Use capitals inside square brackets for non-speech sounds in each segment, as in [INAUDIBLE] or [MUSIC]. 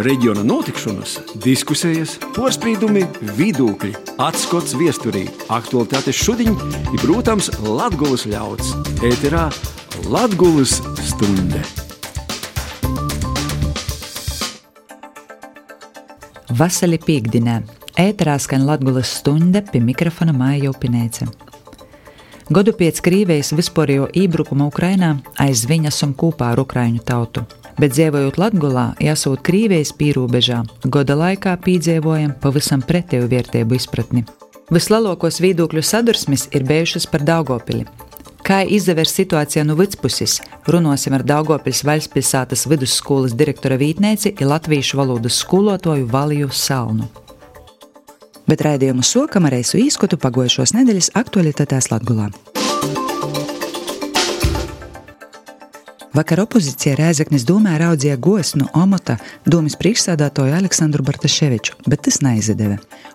reģiona notikšanas, diskusijas, porcelāna, vidūkļi, atskats viesturī, aktuālitātes šodien ir, protams, Latvijas ļauds. Ēterā Latvijas stunde! Vasarī piekdienā ēterā skan Latvijas stunde pie mikrofona Māja Jopinēca. Godu pēc Krīvijas vispārējo ībrukuma Ukrainā aizvien esam kopā ar Ukraiņu tautu. Bet dzīvojot Latvijā, jāsūt Krīvijas pīrābežā, gada laikā piedzīvojam pavisam pretēju vērtību izpratni. Vislielākos viedokļu sadursmes ir bijušas par Daugopili. Kā izdevers situācija no viduspuses, runāsim ar Daugopils valstspilsētas vidusskolas direktora vītnieci un latviešu valodas skolotāju Valiju Salnu. Bet raidījumu sokam ar reisu īskotu pagojušos nedēļas aktualitātēs Latvijā. Vakar opozīcija Rēzeknes domē raudzīja gosnu Omota domas priekšsādātoju Aleksandru Bartaševiču, bet tas neizdeva.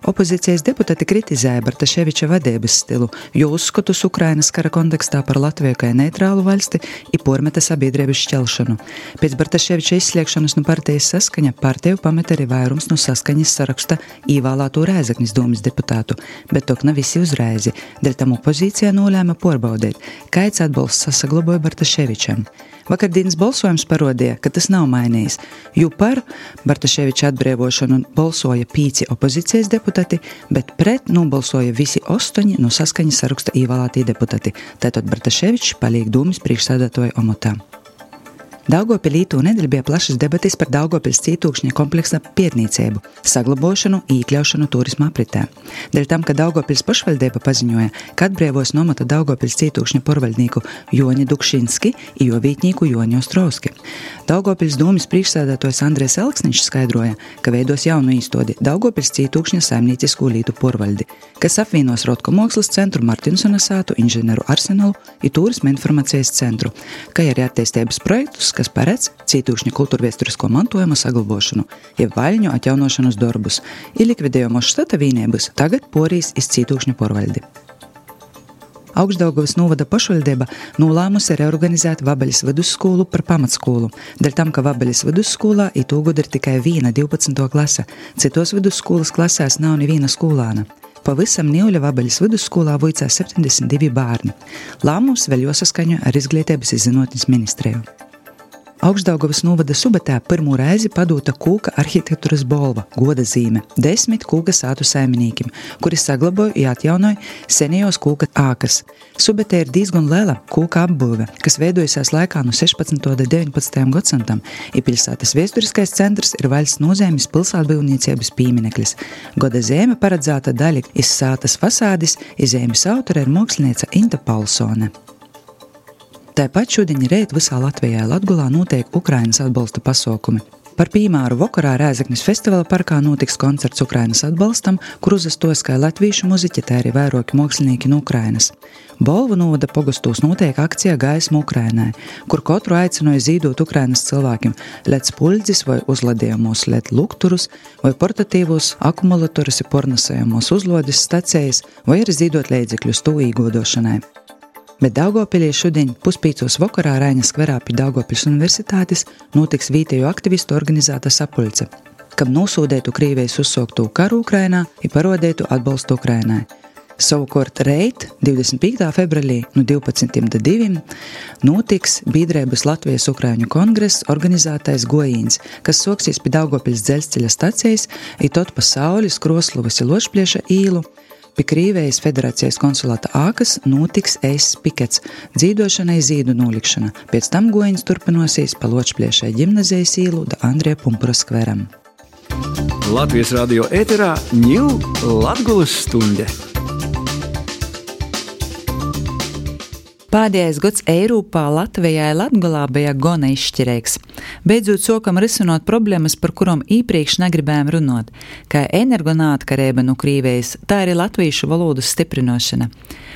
Opozīcijas deputāti kritizēja Bartaševiča vadības stilu, jo uzskatus Ukrainas kara kontekstā par Latviju kā neitrālu valsti ir pormeta sabiedrības šķelšanu. Pēc Bartaševiča izslēgšanas no partijas saskaņa partiju pameta arī vairums no saskaņas saraksta īvēlēto Rēzeknes domas deputātu, bet tok nav visi uzreizi, dēļ tam opozīcija nolēma porbaudīt, kāds atbalsts sasaglaboja Bartaševičam. Vakardienas balsojums parodīja, ka tas nav mainījis, jo par Bartaševiča atbrīvošanu balsoja pīci opozīcijas deputāti, bet pret nobalsoja visi astoņi no saskaņas saraksta ievēlētie deputāti. Tātad Bartaševičs paliek dūmis priekšsēdētāja omotā. Daugopilī tū nedēļu bija plašas debatas par Daugopils cītūkšņa kompleksa pietnīcību, saglabošanu, iekļaušanu turisma apritē. Dēļ tam, ka Daugopils pašvaldība paziņoja, ka atbrīvos nomata Daugopils cītūkšņa porvaldnieku Joni Dukšinski un jo vītnieku Joni Ostrovski. Daugopils domas priekšsēdētājs Andrēs Elksniņš skaidroja, ka veidos jaunu īstodi Daugopils cītūkšņa saimniecisko lītu porvaldi, kas apvienos Rotko mākslas centru Martinsona sātu inženieru arsenālu un turisma informācijas centru, kā arī attīstības projektus, kas paredz cītūkšņa kultūrviesturisko mantojuma saglabāšanu, jeb vaļņu atjaunošanas darbus, ir likvidējumos štata vīniebus, tagad porīs iz cītūkšņa porvaldi. Augstdaugavas novada pašvaldība nolēmusi reorganizēt Vabeļas vidusskolu par pamatskolu, dēļ tam, ka Vabeļas vidusskolā itūgod ir tikai viena 12. klase, citos vidusskolas klasēs nav neviena skolāna. Pavisam Nīļa Vabeļas vidusskolā vicās 72 bērni. Lēmums vēl jāsaskaņo ar Izglītības izzinātnes ministriju. Augstdaugavas novada subatā pirmo reizi padota kūka arhitektūras balva, goda zīme, desmit kūka sātu saimniekiem, kuri saglaboja un atjaunoja senajos kūka ākas. Subatē ir diezgan liela kūka apbūve, kas veidojusies laikā no 16. un 19. gadsimtam, ir pilsētas vēsturiskais centrs ir valsts nozīmes pilsētbūvniecības piemineklis. Goda zīme paredzēta daļa iz sātas fasādes, izēmes autora ir mākslinieca Inta Paulsone. Tāpat šodien rīt visā Latvijā Latgulā notiek Ukrainas atbalsta pasākumi. Par piemēru vakarā Rēzaknis festivāla parkā notiks koncerts Ukrainas atbalstam, kur uzastos kā latviešu muziķi, tā arī vairāki mākslinieki no Ukrainas. Bolvu novada pogostos notiek akcija Gaisma Ukrainai, kur katru aicināja zīdot Ukrainas cilvēkiem lec puļdzis vai uzladījumos lec lukturus vai portatīvos akumulatorus ir pornasējumos uzlodes stacijas vai arī zīdot līdzekļus to īgodošanai. Bet Daugopilī šodien puspīcos vakarā Rainas skverā pie Daugopils universitātes notiks vietējo aktivistu organizēta sapulce, kam nosūdētu Krīvijas uzsākto karu Ukrainā un parodētu atbalstu Ukrainai. Savukārt reit 25. februārī no 12. līdz 2. notiks Biedrības Latvijas Ukrāņu kongress organizētais Gojīns, kas soksīs pie Daugopils dzelzceļa stacijas, ir tot pa saules Kroslovas Lošplieša īlu, Pie Krīvijas federācijas konsulāta ākas notiks ēs pikets, dzīvošanai zīdu nolikšana, pēc tam goņas turpinosies pa Ločpliešai ģimnazijas īlu Andrija Pumpura skveram. Latvijas radio ēterā ņūl Latgulas stunde! Pēdējais gads Eiropā Latvijai Latgalā bija gana izšķirīgs. Beidzot sokam risinot problēmas, par kurām iepriekš negribējām runāt, kā energonātkarība no Krīvijas, tā arī latviešu valodas stiprināšana.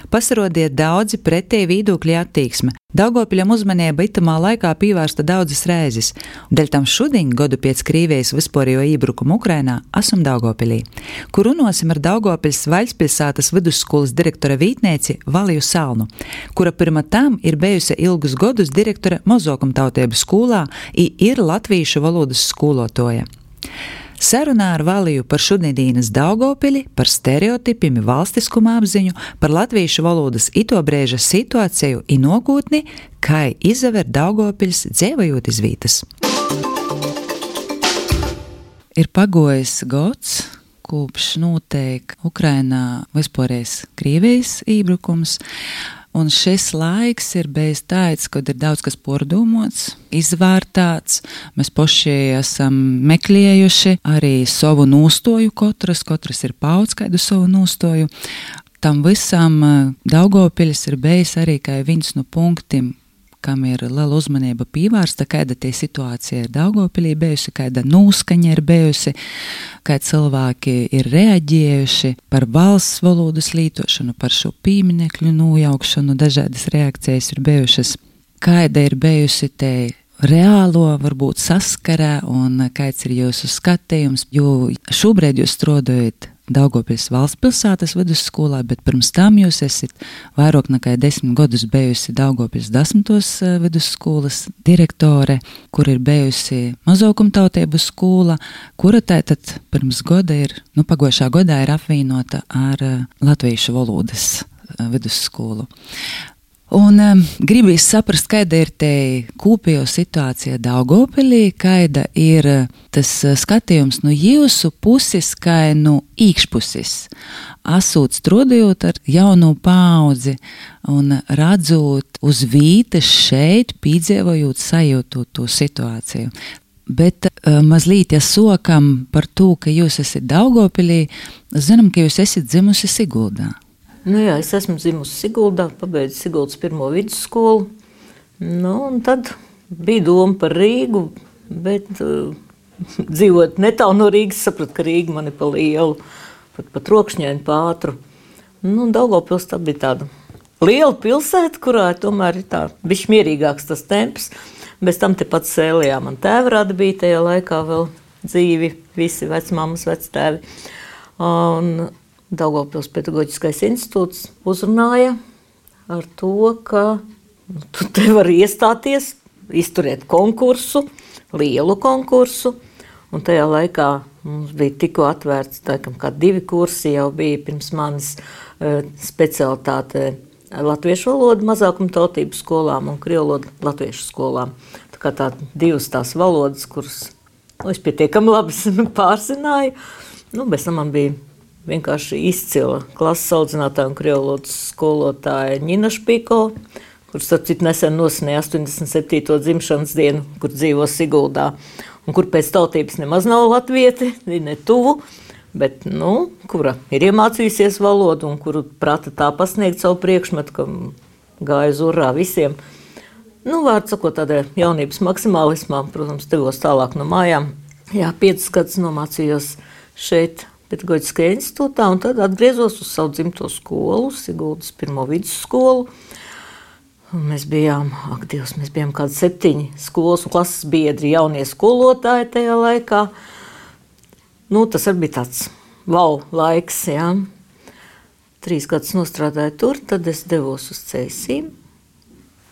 Pasarodiet daudzi pretēji viedokļi attieksme. Daugopiļam uzmanība itamā laikā pievērsta daudzas reizes, un dēļ tam šodien, gadu pēc Krīvijas vispārējo iebrukumu Ukrainā, esam Daugopilī, kur runāsim ar Daugopils Vaļspilsētas vidusskolas direktora vītnieci Valiju Salnu, kura pirmā tam ir bijusi ilgus gadus direktore Mozokumtautiebu skolā, ir latviešu valodas skolotoja. Sarunā ar Valiju par šodienas Daugopili, par stereotipiem, valstiskuma apziņu, par latviešu valodas itobrēža situāciju un nākotni, kā izaver Daugopils dzēvajot izvītas. Ir pagojis gads, kopš notiek Ukrainā vispārējais Krievijas ībrukums. Un šis laiks ir bijis tāds, kad ir daudz kas pārdomāts, izvērtāts. Mēs paši esam meklējuši arī savu nostoju, katrs, katrs ir paudzis kādu savu nostoju. Tam visam eh, Daugopiļs ir bijis arī kā viens no punktiem, kam ir liela uzmanība pievērsta, kāda tie situācija ir Daugopilī bijusi, kāda nūskaņa ir bijusi, kā cilvēki ir reaģējuši par valsts valodas lietošanu, par šo pieminekļu nojaukšanu, dažādas reakcijas ir bijušas. Kāda ir bijusi te reālo, varbūt saskarē, un kāds ir jūsu skatījums, jo šobrīd jūs strādājat Daugopils valsts pilsētas vidusskolā, bet pirms tam jūs esat vairāk nekā desmit gadus bijusi Daugopils desmitos eh, vidusskolas direktore, kur ir bijusi mazākumtautību skola, kura tātad pirms gada ir, nu, pagošā gadā ir apvienota ar eh, latviešu valodas eh, vidusskolu. Un um, gribīs saprast, kāda ir te kopējo situācija Daugopilī, kāda ir uh, tas uh, skatījums no jūsu puses, kā no īkšpuses. Asūt strādājot ar jauno paudzi un redzot uz vītes šeit, piedzīvojot, sajūtot to situāciju. Bet uh, mazliet ja sokam par to, ka jūs esat Daugopilī, zinām, ka jūs esat dzimusi Siguldā. Nu, jā, es esmu dzimusi Siguldā, pabeidzu Siguldas pirmo vidusskolu. Nu, tad bija doma par Rīgu, bet uh, [LAUGHS] dzīvot netālu no Rīgas, sapratu, ka Rīga man ir pa lielu, pat pa trokšņainu pātru. Nu, Daugavpils tā bija tāda liela pilsēta, kurā tomēr ir tā bišķi mierīgāks tas temps. Bez tam tepat sēlijā man tēvrāda bija tajā laikā vēl dzīvi, visi vecmāmas, vectēvi. Un Daugavpils pedagoģiskais institūts uzrunāja ar to, ka nu, tu te vari iestāties, izturēt konkursu, lielu konkursu, un tajā laikā mums bija tikko atvērts, laikam, kā divi kursi jau bija pirms manis uh, specialitāte latviešu valodu mazākuma tautību skolām un krievu valodu latviešu skolām. Tā kā tā divas tās valodas, kuras nu, es pietiekami labi [LAUGHS] pārzināju, nu, bez tam man bija vienkārši izcila klases audzinātāja un krievlotas skolotāja Nina Špiko, kurš, starp citu, nesen nosnēja 87. dzimšanas dienu, kur dzīvo Siguldā, un kur pēc tautības nemaz nav latvieti, ne tuvu, bet, nu, kura ir iemācījusies valodu un kuru prata tā pasniegt savu priekšmetu, ka gāja uz urā visiem. Nu, vārds sakot, tādā jaunības maksimālismā, protams, devos tālāk no mājām. Jā, piecus gadus nomācījos šeit Pedagoģiskajā institūtā, un tad atgriezos uz savu dzimto skolu, Siguldas pirmo vidusskolu. Un mēs bijām, ak, Dievs, mēs bijām kādi septiņi skolas un klases biedri, jaunie skolotāji tajā laikā. Nu, tas arī bija tāds wow laiks, jā. Trīs gadus nostrādāju tur, tad es devos uz Cēsīm.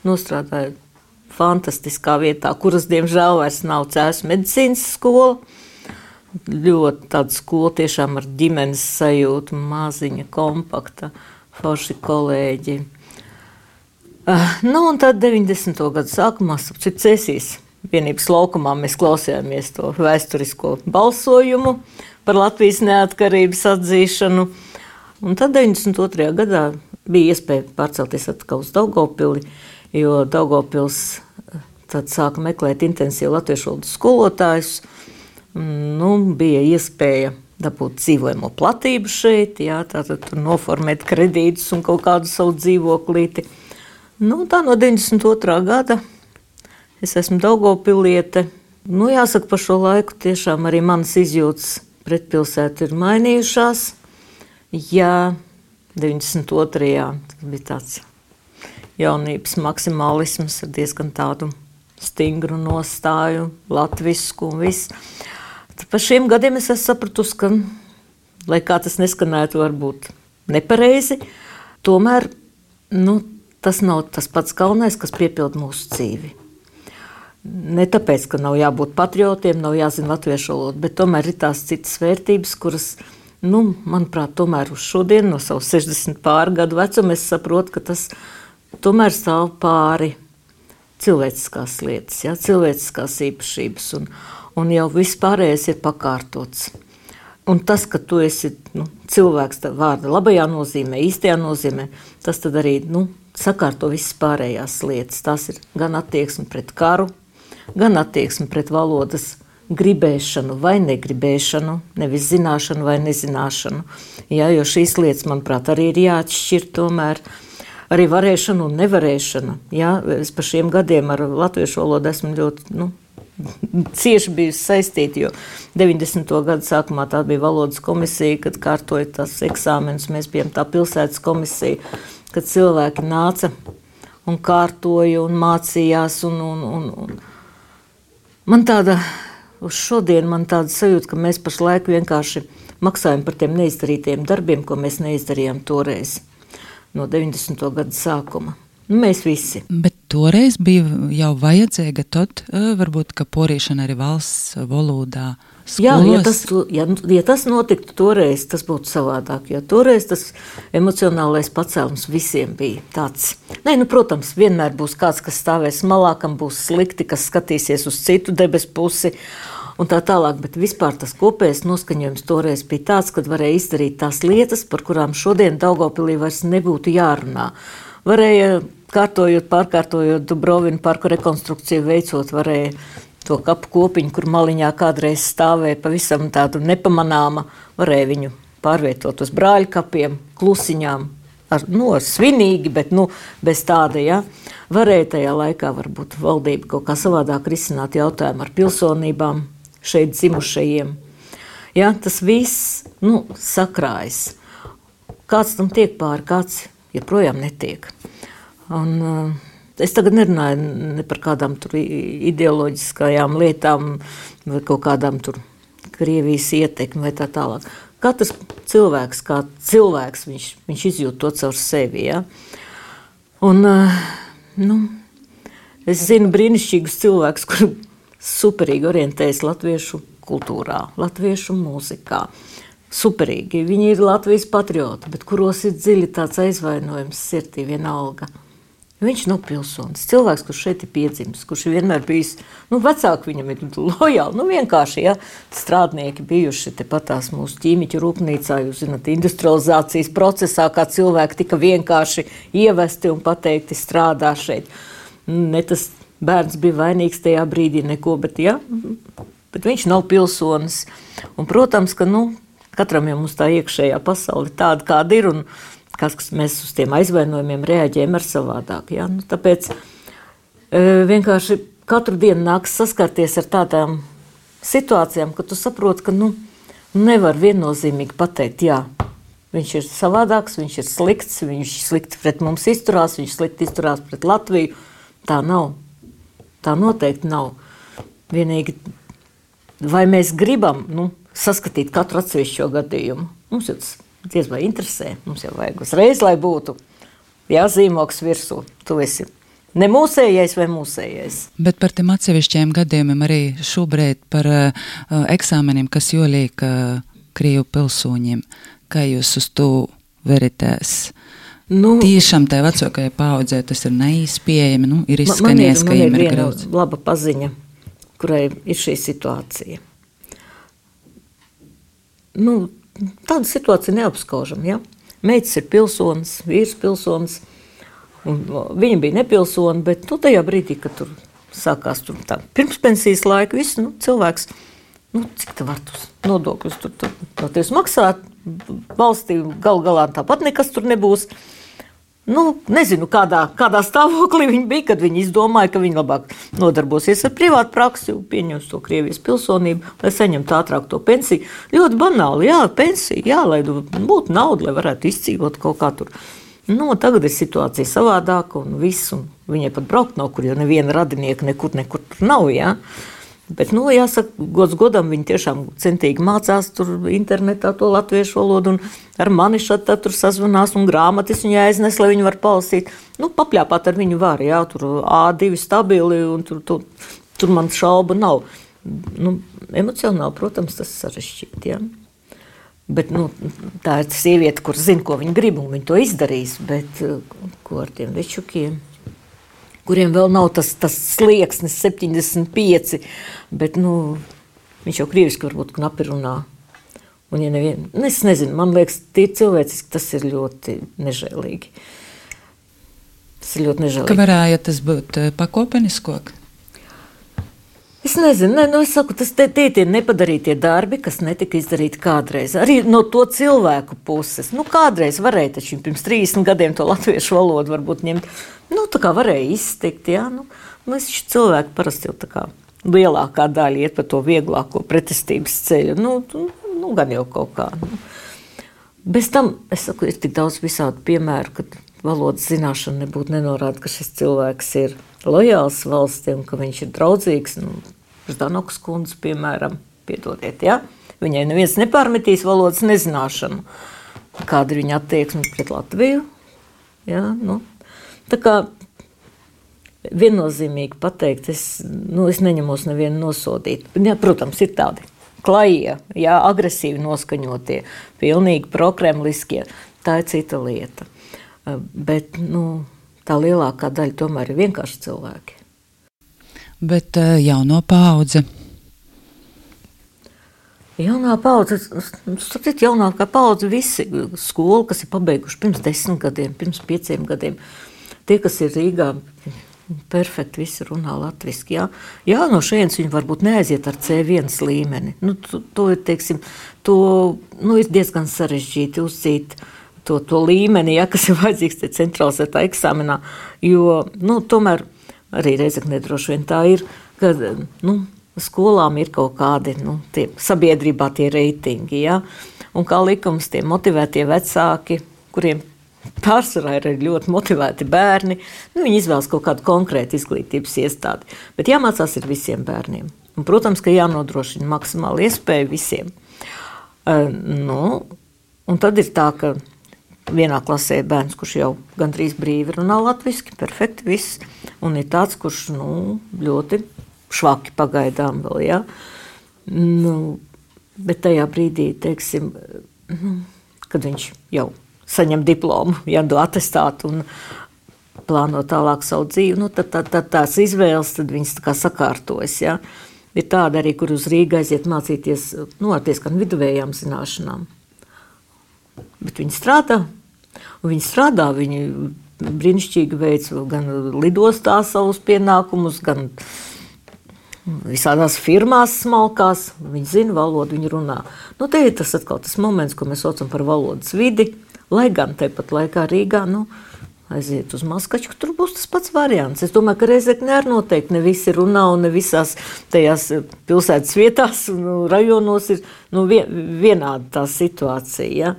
Nostrādāju fantastiskā vietā, kuras, diemžēl, vairs nav Cēsu medicīnas skola ļoti tāda skola, tiešām ar ģimenes sajūtu, maziņa, kompakta, forši kolēģi. Uh, nu, un tad 90. gadu sākumā, apcīt cēsīs, vienības laukumā mēs klausījāmies to vēsturisko balsojumu par Latvijas neatkarības atzīšanu. Un tad 92. gadā bija iespēja pārcelties atkal uz Daugopili, jo Daugopils tad sāka meklēt intensīvu latviešu valodas skolotājus, nu, bija iespēja dabūt dzīvojamo platību šeit, jā, tātad noformēt kredītus un kaut kādu savu dzīvoklīti. Nu, tā no 92. gada es esmu Daugopiliete. Nu, jāsaka, pa šo laiku tiešām arī manas izjūtas pret pilsētu ir mainījušās. Jā, 92. tas bija tāds jaunības maksimālisms ar diezgan tādu stingru nostāju, latvisku un visu. Par šiem gadiem es esmu sapratusi, ka, lai kā tas neskanētu, varbūt nepareizi, tomēr nu, tas nav tas pats galvenais, kas piepilda mūsu dzīvi. Ne tāpēc, ka nav jābūt patriotiem, nav jāzina latviešu valoda, bet tomēr ir tās citas vērtības, kuras, nu, manuprāt, tomēr uz šodienu, no savu 60 pāri gadu vecumu, es saprotu, ka tas tomēr stāv pāri cilvēciskās lietas, ja, cilvēciskās īpašības, un, un jau viss pārējais ir pakārtots. Un tas, ka tu esi nu, cilvēks, tā vārda labajā nozīmē, īstajā nozīmē, tas arī nu, sakārto visas pārējās lietas. Tas ir gan attieksme pret karu, gan attieksme pret valodas gribēšanu vai negribēšanu, nevis zināšanu vai nezināšanu. Jā, jo šīs lietas, manuprāt, arī ir jāatšķir tomēr. Arī varēšana un nevarēšana. Jā, es par šiem gadiem ar latviešu valodu esmu ļoti nu, cieši bijusi saistīta, jo 90. gada sākumā tā bija valodas komisija, kad kārtoja tās eksāmenus. Mēs bijām tā pilsētas komisija, kad cilvēki nāca un kārtoja un mācījās un, un, un, un Man tāda, uz šodien man tāda sajūta, ka mēs pašlaik vienkārši maksājam par tiem neizdarītiem darbiem, ko mēs neizdarījām toreiz, no 90. gada sākuma. Nu, mēs visi. Bet toreiz bija jau vajadzīga tad, eh, varbūt, ka porīšana arī valsts valodā Jā, ja tas, ja, ja tas notiktu toreiz, tas būtu savādāk. Jo toreiz tas emocionālais pacēlums visiem bija tāds. Nē, nu, protams, vienmēr būs kāds, kas stāvēs malā, kam būs slikti, kas skatīsies uz citu debesu pusi. Un tā tālāk, bet vispār tas kopējais noskaņojums toreiz bija tāds, ka varēja izdarīt tās lietas, par kurām šodien Daugopilī vairs nebūtu jārunā. Varēja kārtojot, pārkārtojot Dubrovinu parku rekonstrukciju, veicot, varēja to kapu kopiņu, kur maliņā kādreiz stāvēja pavisam tādu nepamanāma, varēja viņu pārvietot uz brāļu kapiem, klusiņām. Ar, nu, ar svinīgi, bet nu, bez tāda, ja, varēja tajā laikā varbūt valdība kaut kā savādāk risināt jautājumu ar pilsonībām šeit dzimušajiem. Ja, tas viss nu, sakrājas. Kāds tam tiek pāri, kāds joprojām netiek. Un, uh, Es tagad nerunāju ne par kādām ideoloģiskajām lietām vai kaut kādām Krievijas ietekmi vai tā tālāk. Katrs cilvēks, kā cilvēks, viņš, viņš izjūt to caur sevi. Ja? Un, nu, es zinu brīnišķīgus cilvēkus, kuriem superīgi orientējas latviešu kultūrā, latviešu mūzikā. Superīgi. Viņi ir Latvijas patrioti, bet kuros ir dziļi tāds aizvainojums sirdī vienalga. Viņš nav pilsonis. Cilvēks, kurš šeit ir piedzimis, kurš ir vienmēr bijis, nu, vecāki viņam ir lojāli. Nu, vienkārši, ja strādnieki bijuši tepatās mūsu ķīmiķu rūpnīcā, jūs zināt, industrializācijas procesā, kā cilvēki tika vienkārši ievesti un pateikti strādā šeit. Ne tas bērns bija vainīgs tajā brīdī neko, bet, ja, bet viņš nav pilsonis. Un, protams, ka, nu, katram jau mums tā iekšējā pasaule tāda, kāda ir. Un, kas mēs uz tiem aizvainojumiem reaģējam ar savādāk. Ja? Nu, tāpēc e, vienkārši katru dienu nāks saskarties ar tādām situācijām, ka tu saproti, ka nu, nevar viennozīmīgi pateikt, jā, viņš ir savādāks, viņš ir slikts, viņš slikti pret mums izturās, viņš slikti izturās pret Latviju. Tā nav. Tā noteikti nav. Vienīgi, vai mēs gribam nu, saskatīt katru atsevišķo gadījumu? Mums ir tas diez vai interesē. Mums jau vajag uzreiz, lai būtu jāzīmoks virsū. Tu esi ne mūsējais vai mūsējais. Bet par tiem atsevišķiem gadījumiem arī šobrīd par uh, eksāmeniem, kas jolīk uh, Krievu pilsoņiem, kā jūs uz to veritēs? Nu, Tiešām tā vecākajai paudzē tas ir neizpējami. Nu, ir izskanējis, ka viņiem ir grūti. Laba paziņa, kurai ir šī situācija. Nu, Tāda situācija neapskaužama. Ja? Meitas ir pilsonis, vīrs pilsonis. Viņa bija nepilsona, bet nu, tajā brīdī, kad tur sākās tur pirmspensijas laika, viss nu, cilvēks, nu, cik tā var tos nodokļus tur, tur tevis maksāt, valstī gal galā tāpat nekas tur nebūs. Nu, nezinu, kādā, kādā stāvoklī viņi bija, kad viņi izdomāja, ka viņi labāk nodarbosies ar privātu praksi, pieņems to Krievijas pilsonību, lai saņemtu ātrāk to pensiju. Ļoti banāli, jā, pensija, jā, lai būtu nauda, lai varētu izdzīvot kaut kā tur. Nu, tagad ir situācija savādāka, un viss, un viņai pat braukt nav kur, jo neviena radinieka nekur, nekur nav. Jā. Bet, nu, jāsaka, gods godam, viņi tiešām centīgi mācās tur internetā to latviešu valodu, ar mani šeit tur sazvanās, un grāmatas viņai aiznes, lai viņi var palasīt. Nu, papļāpāt ar viņu var, jā, tur A2 stabili, un tur, tur tur man šaubu nav. Nu, emocionāli, protams, tas sarežģīti. Ja? Bet, nu, tā ir sieviete, kur zina, ko viņa grib, un viņa to izdarīs. Bet ko ar tiem večukiem? Kuriem vēl nav tas, tas slieksnis, 75. Bet, nu, viņš jau krieviski varbūt knapi runā. Un, ja nevien, nu, es nezinu, man liekas, tie cilvēciski tas ir ļoti nežēlīgi. Tas ir ļoti nežēlīgi. Ka varētu tas būt eh, pakopeniskāk? Es nezinu, ne, nu es saku, tas tie, tie ir nepadarītie darbi, kas netika izdarīti kādreiz. Arī no to cilvēku puses. Nu, kādreiz varēja taču pirms 30 gadiem to latviešu valodu varbūt ņemt. Nu, tā kā varēja iztikt, jā. Nu, nu, cilvēki parasti jau tā kā lielākā daļa iet pa to vieglāko pretestības ceļu. Nu, nu, gan jau kaut kā. Nu. Bez tam, es saku, ir tik daudz visādu piemēru, kad valodas zināšana nebūtu nenorāda, ka šis cilvēks ir lojāls valstīm, ka viņš ir draudzīgs. Nu, Ždanokas kundze, piemēram, piedodiet, ja? viņai neviens nepārmetīs valodas nezināšanu. Kāda ir viņa attieksme pret Latviju? Ja? Nu, tā kā viennozīmīgi pateikt, es, nu, es neņemos nevienu nosodīt. Ja, protams, ir tādi klajie, jā, agresīvi noskaņotie, pilnīgi prokremliskie. Tā ir cita lieta. Bet nu, tā lielākā daļa tomēr ir vienkārši cilvēki bet uh, jauno paudze. Jaunā paudze, saprotiet, jaunākā paudze, visi skolu, kas ir pabeiguši pirms desmit gadiem, pirms pieciem gadiem, tie, kas ir Rīgā, perfekti visi runā latviešu. Jā. jā, no šejienes viņi varbūt neaiziet ar C1 līmeni. Nu, to, to, teiksim, to nu, ir diezgan sarežģīti uzcīt. To, to līmeni, ja, kas ir vajadzīgs centralizētā eksāmenā, jo nu, tomēr arī Reizekne droši vien tā ir, ka nu, skolām ir kaut kādi nu, tie, sabiedrībā tie reitingi. Ja? Un kā likums, tie motivētie vecāki, kuriem pārsvarā ir ļoti motivēti bērni, nu, viņi izvēlas kaut kādu konkrētu izglītības iestādi. Bet jāmācās ir visiem bērniem. Un, protams, ka jānodrošina maksimāli iespēja visiem. Uh, nu, un tad ir tā, ka vienā klasē ir bērns, kurš jau gandrīz brīvi runā latviešu, perfekti viss, un ir tāds, kurš nu, ļoti švaki pagaidām vēl. Ja? Nu, bet tajā brīdī, teiksim, nu, kad viņš jau saņem diplomu, ja do atestātu un plāno tālāk savu dzīvi, nu, tad, tad, tad tās izvēles, tad viņas tā kā sakārtojas. Ja? Ir tāda arī, kur uz Rīgā aiziet mācīties, nu, ar diezgan viduvējām zināšanām. Bet viņi strādā, Un viņi strādā, viņi brīnišķīgi veic gan lidostā savus pienākumus, gan visādās firmās smalkās. Viņi zina valodu, viņi runā. Nu, te ir tas atkal tas moments, ko mēs saucam par valodas vidi, lai gan tepat laikā Rīgā, nu, aiziet uz Maskaču, tur būs tas pats variants. Es domāju, ka Reizekne arī noteikti ne visi runā un ne visās tajās pilsētas vietās un rajonos ir nu, vienāda tā situācija. Ja?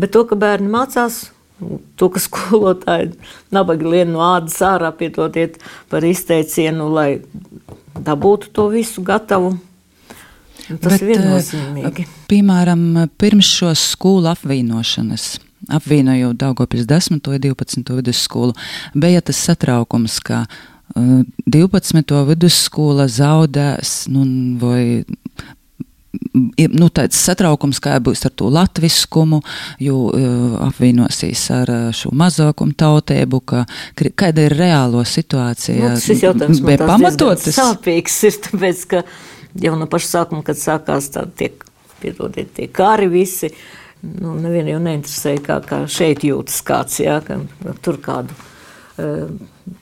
Bet to, ka bērni mācās, to, ka skolotāji nabaga lien no ādas ārā, piedodiet par izteicienu, lai dabūtu to visu gatavu. Tas Bet, ir viennozīmīgi. Eh, piemēram, pirms šo skolu apvienošanas apvienojot Daugopils 10. un 12. vidusskolu, bija tas satraukums, ka uh, 12. vidusskola zaudēs nu, vai nu, tāds satraukums, kā būs ar to latviskumu, jo uh, apvienosies ar šo mazākumu tautību, ka kāda ir reālo situācija. Nu, šis jautājums bija pamatots. Sāpīgs ir, tāpēc, ka jau no paša sākuma, kad sākās tā tiek, piedodiet, tie kāri visi, nu, nevienu jau neinteresēja, kā, kā šeit jūtas kāds, jā, ka tur kādu uh,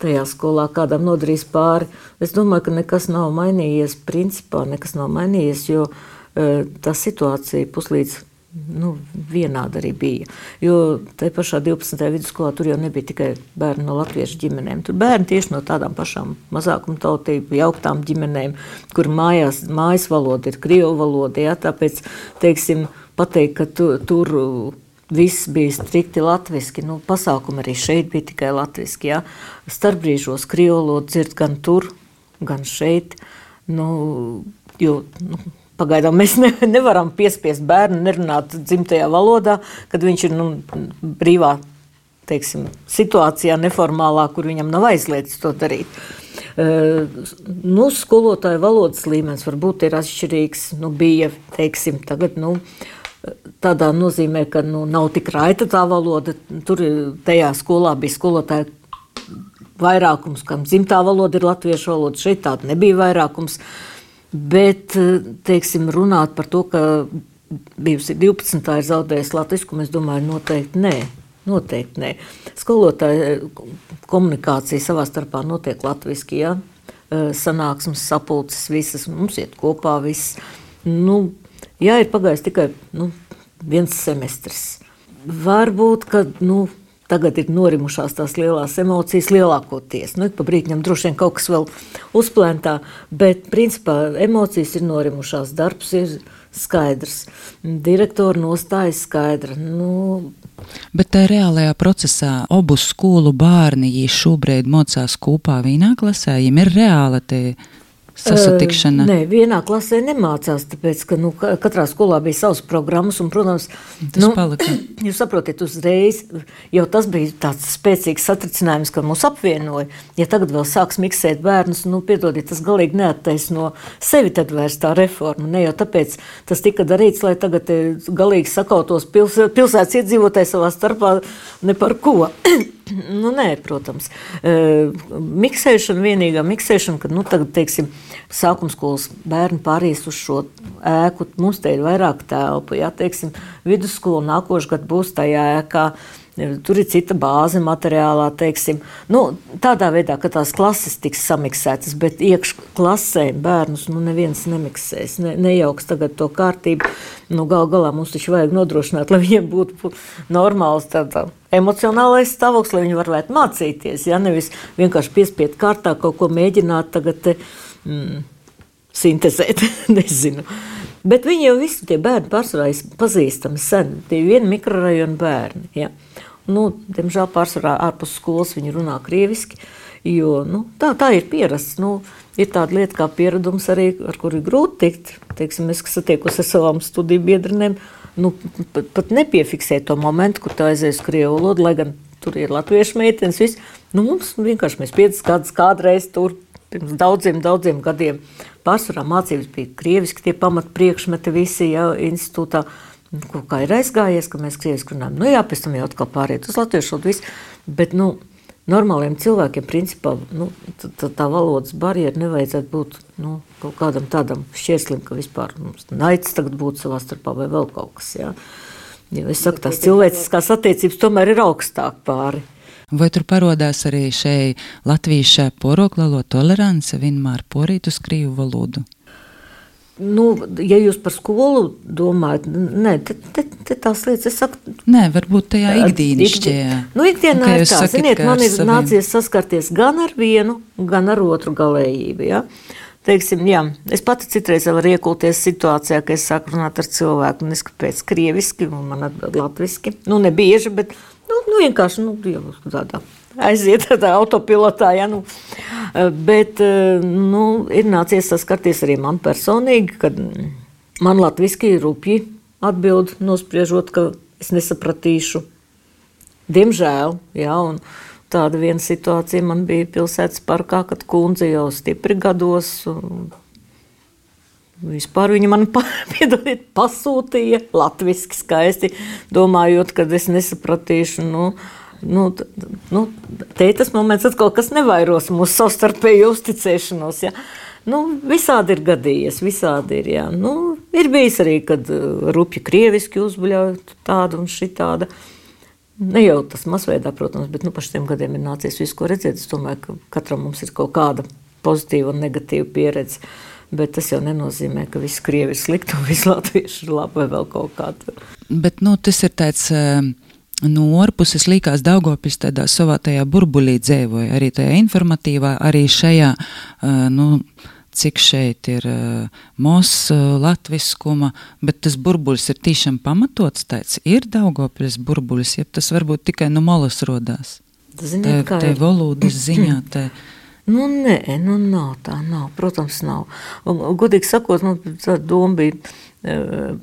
tajā skolā kādam nodarīs pāri. Es domāju, ka nekas nav mainījies, principā nekas nav mainījies, jo uh, tā situācija puslīdz nu, vienāda arī bija. Jo tajā pašā 12. vidusskolā tur jau nebija tikai bērni no latviešu ģimenēm. Tur bērni tieši no tādām pašām mazākuma tautību, jauktām ģimenēm, kur mājās, mājas valoda ir krievu valoda. Ja? Tāpēc, teiksim, pateikt, ka tu, tur viss bija strikti latviešu. Nu, pasākumi arī šeit bija tikai latviešu. Ja? Starpbrīžos krievu valodu dzird gan tur, gan šeit. Nu, jo, nu, Pagaidām mēs ne, nevaram piespiest bērnu nerunāt dzimtajā valodā, kad viņš ir nu, brīvā teiksim, situācijā, neformālā, kur viņam nav aizliegts to darīt. Nu, skolotāju valodas līmenis varbūt ir atšķirīgs. Nu, bija, teiksim, tagad, nu, tādā nozīmē, ka nu, nav tik raita tā valoda. Tur tajā skolā bija skolotāji vairākums, kam dzimtā valoda ir latviešu valoda. Šeit tāda nebija vairākums. Bet, teiksim, runāt par to, ka bijusi 12. ir zaudējusi latviešu, es domāju, noteikti nē. Noteikti nē. Skolotāja komunikācija savā starpā notiek latviešu. Ja? Sanāksmes, sapulces, visas mums iet kopā. Viss. Nu, jā, ir pagājis tikai nu, viens semestris. Varbūt, ka nu, Tagad ir norimušās tās lielās emocijas, lielākoties. Nu, pa brīdim droši vien kaut kas vēl uzplēntā, bet principā emocijas ir norimušās. Darbs ir skaidrs, direktora nostāja skaidra. Nu, Bet tā reālajā procesā abu skolu bērni šobrīd mocās kopā vienā klasē, viņiem ir reāla tie sasatikšana? Nē, vienā klasē nemācās, tāpēc, ka nu, katrā skolā bija savas programmas, un, protams, tas nu, palika. [CLEARS THROAT] Jūs saprotat, uzreiz jau tas bija tāds spēcīgs satricinājums, ka mūs apvienoja. Ja tagad vēl sāks miksēt bērnus, nu, piedodiet, tas galīgi neattaisno sevi tad vairs tā reforma. Ne jau tāpēc tas tika darīts, lai tagad galīgi sakautos pils, pilsētas iedzīvotāji savā starpā ne par ko. [CLEARS THROAT] nu, nē, protams. Miksēšana, vienīgā miksēšana, kad, nu, tagad, teiksim, sākuma skolas bērni pāries uz šo ēku. Mums te ir vairāk telpu, ja teiksim, vidusskola nākošais gads būs tajā ēkā. Tur ir cita bāze materiālā, teiksim. Nu, tādā veidā, ka tās klases tiks samiksētas, bet iekšā klasē bērnus nu, neviens nemiksēs, ne, nejauks tagad to kārtību. Nu, gal galā mums taču vajag nodrošināt, lai viņiem būtu normāls tādā emocionālais stāvoklis, lai viņi varētu mācīties. Ja nevis vienkārši piespiedu kārtā kaut ko mēģināt tagad. Te, mm, sintēzēt. [LAUGHS] Nezinu. Bet viņi jau visi tie bērni pārsvarā ir pazīstami sen. Tie ir vieni mikrorajona bērni. Ja. Nu, diemžēl pārsvarā ārpus skolas viņi runā krieviski, jo nu, tā, tā ir pierasts. Nu, ir tāda lieta kā pieredums arī, ar kuru ir grūti tikt. Teiksim, es satiekos ar savām studiju biedrinēm, nu, pat, pat nepiefiksēju to momentu, kur tā aizies krievu valodu, lai gan tur ir latviešu meitenes. Viss. Nu, mums vienkārši mēs piecas gadus kādreiz tur pirms daudziem, daudziem gadiem. Pārsvarā mācības bija krieviski, tie pamatpriekšmeti visi jau institūtā. Nu, kā ir aizgājies, ka mēs krieviski runājam. Nu jā, pēc tam jau atkal pāriet uz latviešu valodu. Bet, nu, normāliem cilvēkiem, principā, nu, tā, tā, valodas barjera nevajadzētu būt nu, kaut kādam tādam šķieslim, ka vispār mums naids tagad būtu savā starpā vai vēl kaut kas. Jā. Jo es saku, tās cilvēciskās attiecības tomēr ir augstāk pāri. Vai tur parādās arī šeit latviešu poroklalo tolerance, vienmēr porīt uz krīvu valodu? Nu, ja jūs par skolu domājat, nē, te, te, te tās lietas, es saku, nē, varbūt tajā ikdienišķajā. Nu, ikdienā ir tā, ziniet, man ir saviem... nācies saskarties gan ar vienu, gan ar otru galējību, ja? Teiksim, jā, es pati citreiz varu iekulties situācijā, ka es sāku runāt ar cilvēku, un es kāpēc krieviski, un man atbild latviski. Nu, ne bieži, bet Nu, nu vienkārši nu, tādā aiziet tādā autopilotā. Ja, nu. Bet nu, ir nācies saskarties arī man personīgi, kad man latviešu rupji atbild, nospriežot, ka es nesapratīšu. Diemžēl, jā, un tāda viena situācija man bija pilsētas parkā, kad kundze jau stipri gados. Vispār viņa man [LAUGHS] piedodiet, pasūtīja latviešu skaisti, domājot, ka es nesapratīšu. Nu, nu, nu, te ir tas moments, kad kaut kas nevairos mūsu savstarpēju uzticēšanos. Ja. Nu, visādi ir gadījies, visādi ir. Jā. Nu, ir bijis arī, kad uh, rupji krieviski uzbuļauj tādu un šitādu. Ne jau tas masveidā, protams, bet nu, pa šiem gadiem ir nācies visu, ko redzēt. Es domāju, ka katram mums ir kaut kāda pozitīva un negatīva pieredze. Bet tas jau nenozīmē, ka viss krievi ir slikti un viss [LAUGHS] latvieši ir labi vai vēl kaut kāda. Bet nu, tas ir tāds. Uh... No ārpuses likās, Daugopils tādā savā tajā burbulī dzīvoja, arī tajā informatīvā, arī šajā, nu, cik šeit ir mos latviskuma, bet tas burbulis ir tiešām pamatots tāds, ir Daugopils burbulis, ja tas varbūt tikai no malas rodās. Ziniet, te, te valodas [CLEARS THROAT] ziņā, te, Nu, nē, nu, nav tā, nav. Protams, nav. Un, godīgi sakot, nu, tā doma bija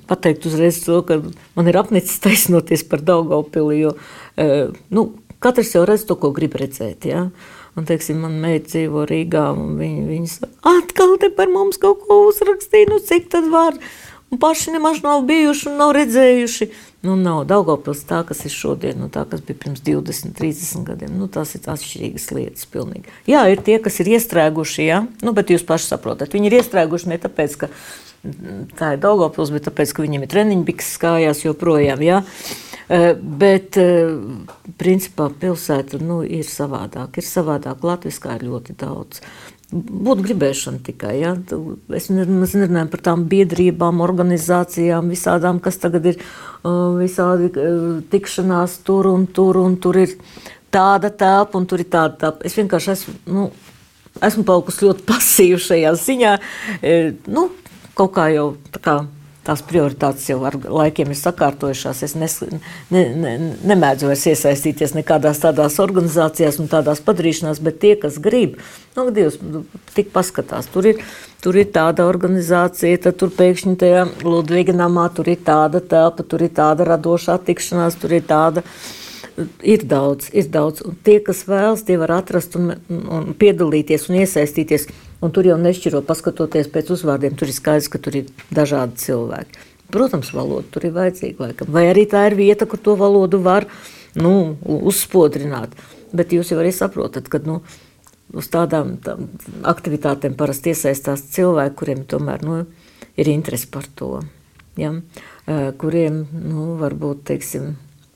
pateikt uzreiz to, ka man ir apnicis taisnoties par Daugaupili, jo e, nu, katrs jau redz to, ko grib redzēt. Ja? Un, teiksim, man meita dzīvo Rīgā, un viņi, viņi saka, atkal te par mums kaut ko uzrakstīja, nu cik tad var? Un paši nemaz nav bijuši un nav redzējuši. Nu, nav Daugavpils tā, kas ir šodien, nu, tā, kas bija pirms 20, 30 gadiem. Nu, tās ir atšķirīgas lietas pilnīgi. Jā, ir tie, kas ir iestrēguši, jā, nu, bet jūs paši saprotat, viņi ir iestrēguši ne tāpēc, ka tā ir Daugavpils, bet tāpēc, ka viņiem ir treniņbiks kājās joprojām, jā. Bet, principā, pilsēta nu, ir savādāk. Ir savādāk. Latviskā ir ļoti daudz. Būtu gribēšana tikai. Ja? Es nerunāju par tām biedrībām, organizācijām, visādām, kas tagad ir visādi tikšanās tur un tur, un tur ir tāda telpa, un tur ir tāda telpa. Es vienkārši esmu, nu, esmu palikusi ļoti [LAUGHS] pasīva šajā ziņā. Nu, kaut kā jau tā kā tās prioritātes jau ar laikiem ir sakārtojušās. Es nes, ne, ne, nemēdzu vairs iesaistīties nekādās tādās organizācijās un tādās padarīšanās, bet tie, kas grib, nu, Dievs, nu, tik paskatās, tur ir, tur ir tāda organizācija, tad tur pēkšņi tajā Ludviga namā tur ir tāda telpa, tur ir tāda radošā tikšanās, tur ir tāda. Ir daudz, ir daudz. Un tie, kas vēlas, tie var atrast un, un piedalīties un iesaistīties. Un tur jau nešķiro, paskatoties pēc uzvārdiem, tur ir skaidrs, ka tur ir dažādi cilvēki. Protams, valoda tur ir vajadzīga laikam. Vai arī tā ir vieta, kur to valodu var nu, uzspodrināt. Bet jūs jau arī saprotat, ka nu, uz tādām tā, aktivitātēm parasti iesaistās cilvēki, kuriem tomēr nu, ir interesi par to. Ja? Kuriem nu, varbūt teiksim,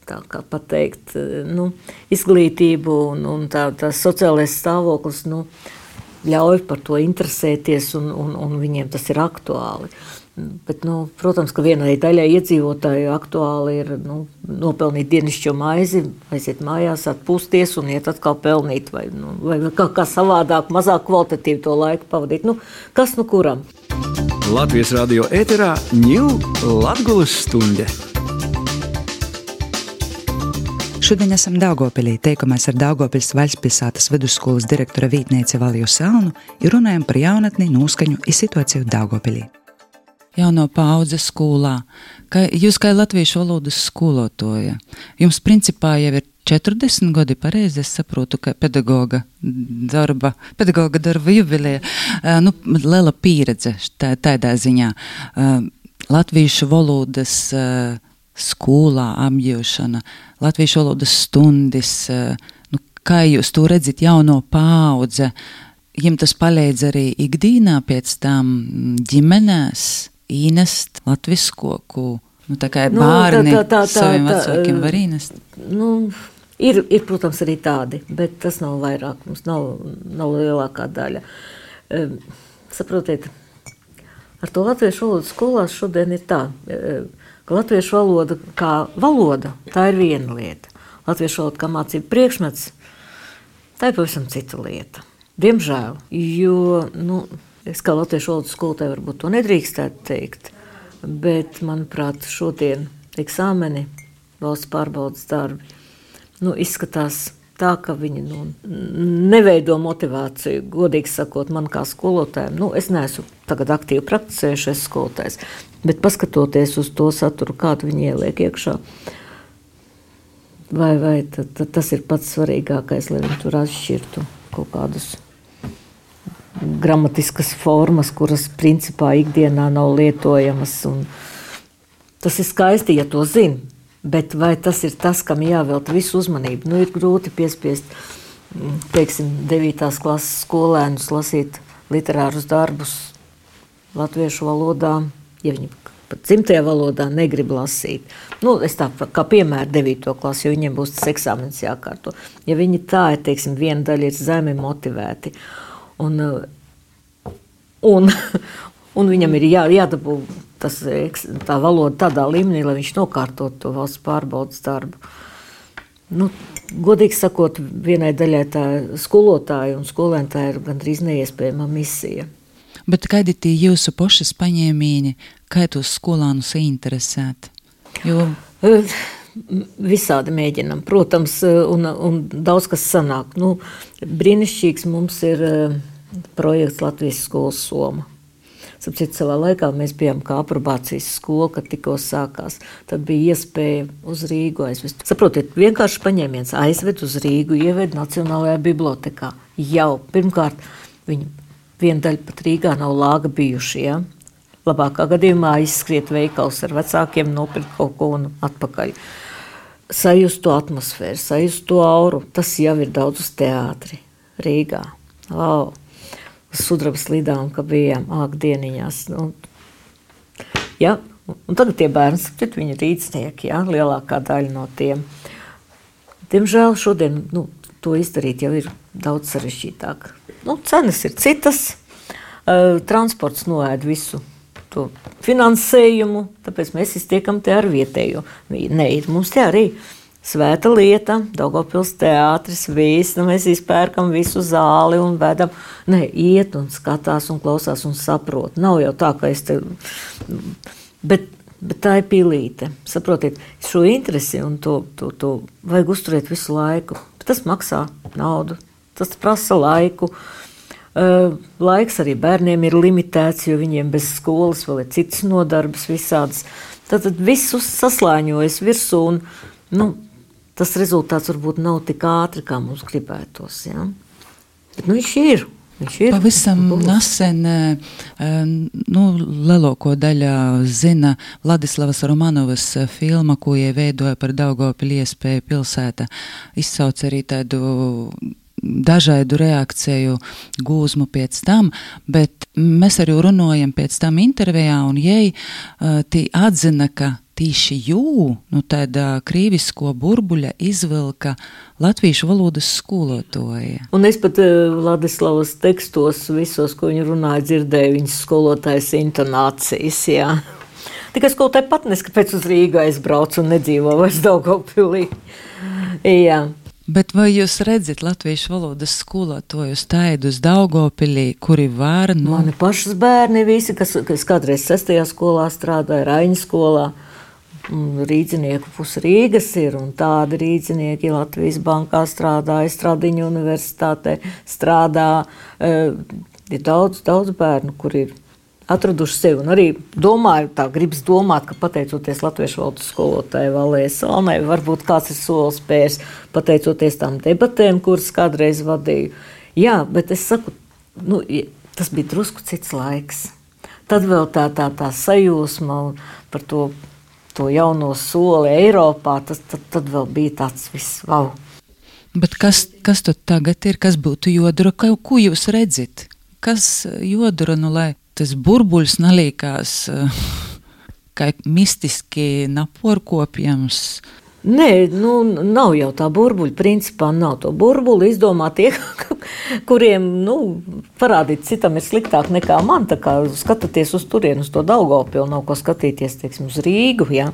tā kā pateikt, nu, izglītību un, un tā, tā sociālais stāvoklis. Nu, ļauj par to interesēties, un, un, un viņiem tas ir aktuāli. Bet, nu, protams, ka vienai daļai iedzīvotāju aktuāli ir nu, nopelnīt dienascho maizi, aiziet mājās, atpūsties un iet atkal pelnīt, vai, nu, vai kā, kā savādāk, mazāk kvalitatīvi to laiku pavadīt. Nu, kas nu kuram? Latvijas radio ēterā ņūl Latgulas stunde. Šodien esam Daugopilī, teikamies ar Daugopils Vaļspilsētas vidusskolas direktora Vītniece Valju Salnu un runājam par jaunatni, noskaņu un situāciju Daugopilī. Jauno paudze skolā, ka jūs kā latviešu valodas skolotoja, jums principā jau ir 40 gadi, pareizi es saprotu, ka pedagoga darba, pedagoga darba jubileja, nu, liela pieredze tā, tādā ziņā. Latviešu valodas uh, skolā apgūšana, latviešu valodas stundas, eh, nu, kā jūs to redzat, jauno paudze. Viņam tas palīdz arī ikdienā pēc tam ģimenēs īnest latviskoku. Nu, tā kā nu, bērni tā, tā, tā, saviem vecākiem var īnest. Nu, ir, ir, protams, arī tādi, bet tas nav vairāk, mums nav, nav lielākā daļa. Um, saprotiet, ar to latviešu valodu skolās šodien ir tā. Um, ka latviešu valoda kā valoda, tā ir viena lieta. Latviešu valoda kā mācība priekšmets, tā ir pavisam cita lieta. Diemžēl, jo, nu, es kā latviešu valodas skolotāja varbūt to nedrīkstētu teikt, bet, manuprāt, šodien eksāmeni, valsts pārbaudas darbi, nu, izskatās tā, ka viņi nu, neveido motivāciju. Godīgi sakot, man kā skolotājiem, nu, es neesmu tagad aktīvi praktizējušais skolotājs, Bet paskatoties uz to saturu, kādu viņi ieliek iekšā, vai, vai tad, tad tas ir pats svarīgākais, lai viņi tur atšķirtu kaut kādus gramatiskas formas, kuras principā ikdienā nav lietojamas. Tas ir skaisti, ja to zina. Bet vai tas ir tas, kam jāvelta visu uzmanību? Nu, ir grūti piespiest, teiksim, 9. klases skolēnus lasīt literārus darbus latviešu valodā ja viņi pat dzimtajā valodā negrib lasīt. Nu, es tā kā piemēru 9. klasi, jo viņiem būs tas eksāmenis jākārto. Ja viņi tā ir, teiksim, viena daļa ir zemi motivēti, un, un, un viņam ir jā, jādabū tas, tā valoda tādā līmenī, lai viņš nokārtot to valsts pārbaudas darbu. Nu, godīgi sakot, vienai daļai tā skolotāja un skolēnai tā ir gandrīz neiespējama misija. Bet kādi ir jūsu pašas paņēmieni, kā tos skolānus interesēt? Jo... Visādi mēģinam, protams, un, un daudz kas sanāk. Nu, brīnišķīgs mums ir projekts Latvijas skolas Soma. Sapratu, savā laikā mēs bijām kā aprobācijas skola, kad tikko sākās. Tad bija iespēja uz Rīgu aizvest. Saprotiet, vienkārši paņēmiens aizved uz Rīgu, ieved Nacionālajā bibliotekā. Jau pirmkārt, viņi viena daļa pat Rīgā nav lāga bijuši. Ja? Labākā gadījumā aizskriet veikals ar vecākiem, nopirkt kaut ko un atpakaļ. Sajust to atmosfēru, sajust to auru. Tas jau ir daudz uz teātri Rīgā. Oh, uz sudraba slidām, ka bijām āgdieniņās. Nu, ja, un tagad tie bērni, tad viņi ir rīcnieki, ja, lielākā daļa no tiem. Diemžēl šodien nu, to izdarīt jau ir daudz sarežģītāk. Nu, cenas ir citas, transports noēd visu to finansējumu, tāpēc mēs iztiekam te ar vietējo. Nē, mums te arī svēta lieta, Daugopils teātris, viss, nu mēs izpērkam visu zāli un vedam. Nē, iet un skatās un klausās un saprot. Nav jau tā, ka es te... Bet, bet tā ir pilīte. Saprotiet, šo interesi un to, to, to vajag uzturēt visu laiku. Bet tas maksā naudu, tas prasa laiku. Uh, Laiks arī bērniem ir limitēts, jo viņiem bez skolas vēl ir citas nodarbes, visādas. Tad viss saslāņojas virsū, un nu, tas rezultāts varbūt nav tik ātri, kā mums gribētos. Ja? Bet nu, viņš ir. Pavisam nesen, nu, lielāko daļu zina Vladislavas Romanovas filma, ko ieveidoja par Daugopili iespēju pilsēta. Izsauc arī tādu dažādu reakciju gūzmu pēc tam, bet mēs arī runājam pēc tam intervijā, un jai uh, tī atzina, ka tīši jū, nu tāda krīvisko burbuļa izvilka latviešu valodas skolotāja. Un es pat Ladislavas tekstos visos, ko viņa runāja, dzirdēju viņas skolotājas intonācijas, jā. Tikai skolotāji pat neskapēc uz Rīgu aizbrauc un nedzīvo vairs Daugavpilī. Jā. Bet vai jūs redzat latviešu valodas skolotājus taidus Daugopilī, kuri var no... Mani pašas bērni visi, kas, kas kādreiz sestajā skolā strādāja, Raiņa skolā, rīdzinieku pus Rīgas ir, un tādi rīdzinieki Latvijas bankā strādāja, Stradiņu universitātē strādā, eh, ir daudz, daudz bērnu, kur ir atraduši sevi. Un arī domāju, tā gribas domāt, ka pateicoties latviešu valodas skolotājai Valējas Salmai, varbūt kāds ir solis spērs, pateicoties tām debatēm, kuras kādreiz vadīju. Jā, bet es saku, nu, tas bija drusku cits laiks. Tad vēl tā, tā, tā sajūsma par to, to jauno soli Eiropā, tas, tad, tad vēl bija tāds viss wow. Bet kas, kas tad tagad ir? Kas būtu jodra? Ko jūs redzat? Kas jodra, nu, lai tas burbuļs neliekās eh, [LAUGHS] kā mistiski naporkopjams. Nē, nu, nav jau tā burbuļa. Principā nav to burbuļu. Izdomā tie, [LAUGHS] kuriem nu, parādīt, citam ir sliktāk nekā man. Skatāties uz turieni, uz to Daugopilu, nav ko skatīties, teiksim, uz Rīgu. Ja?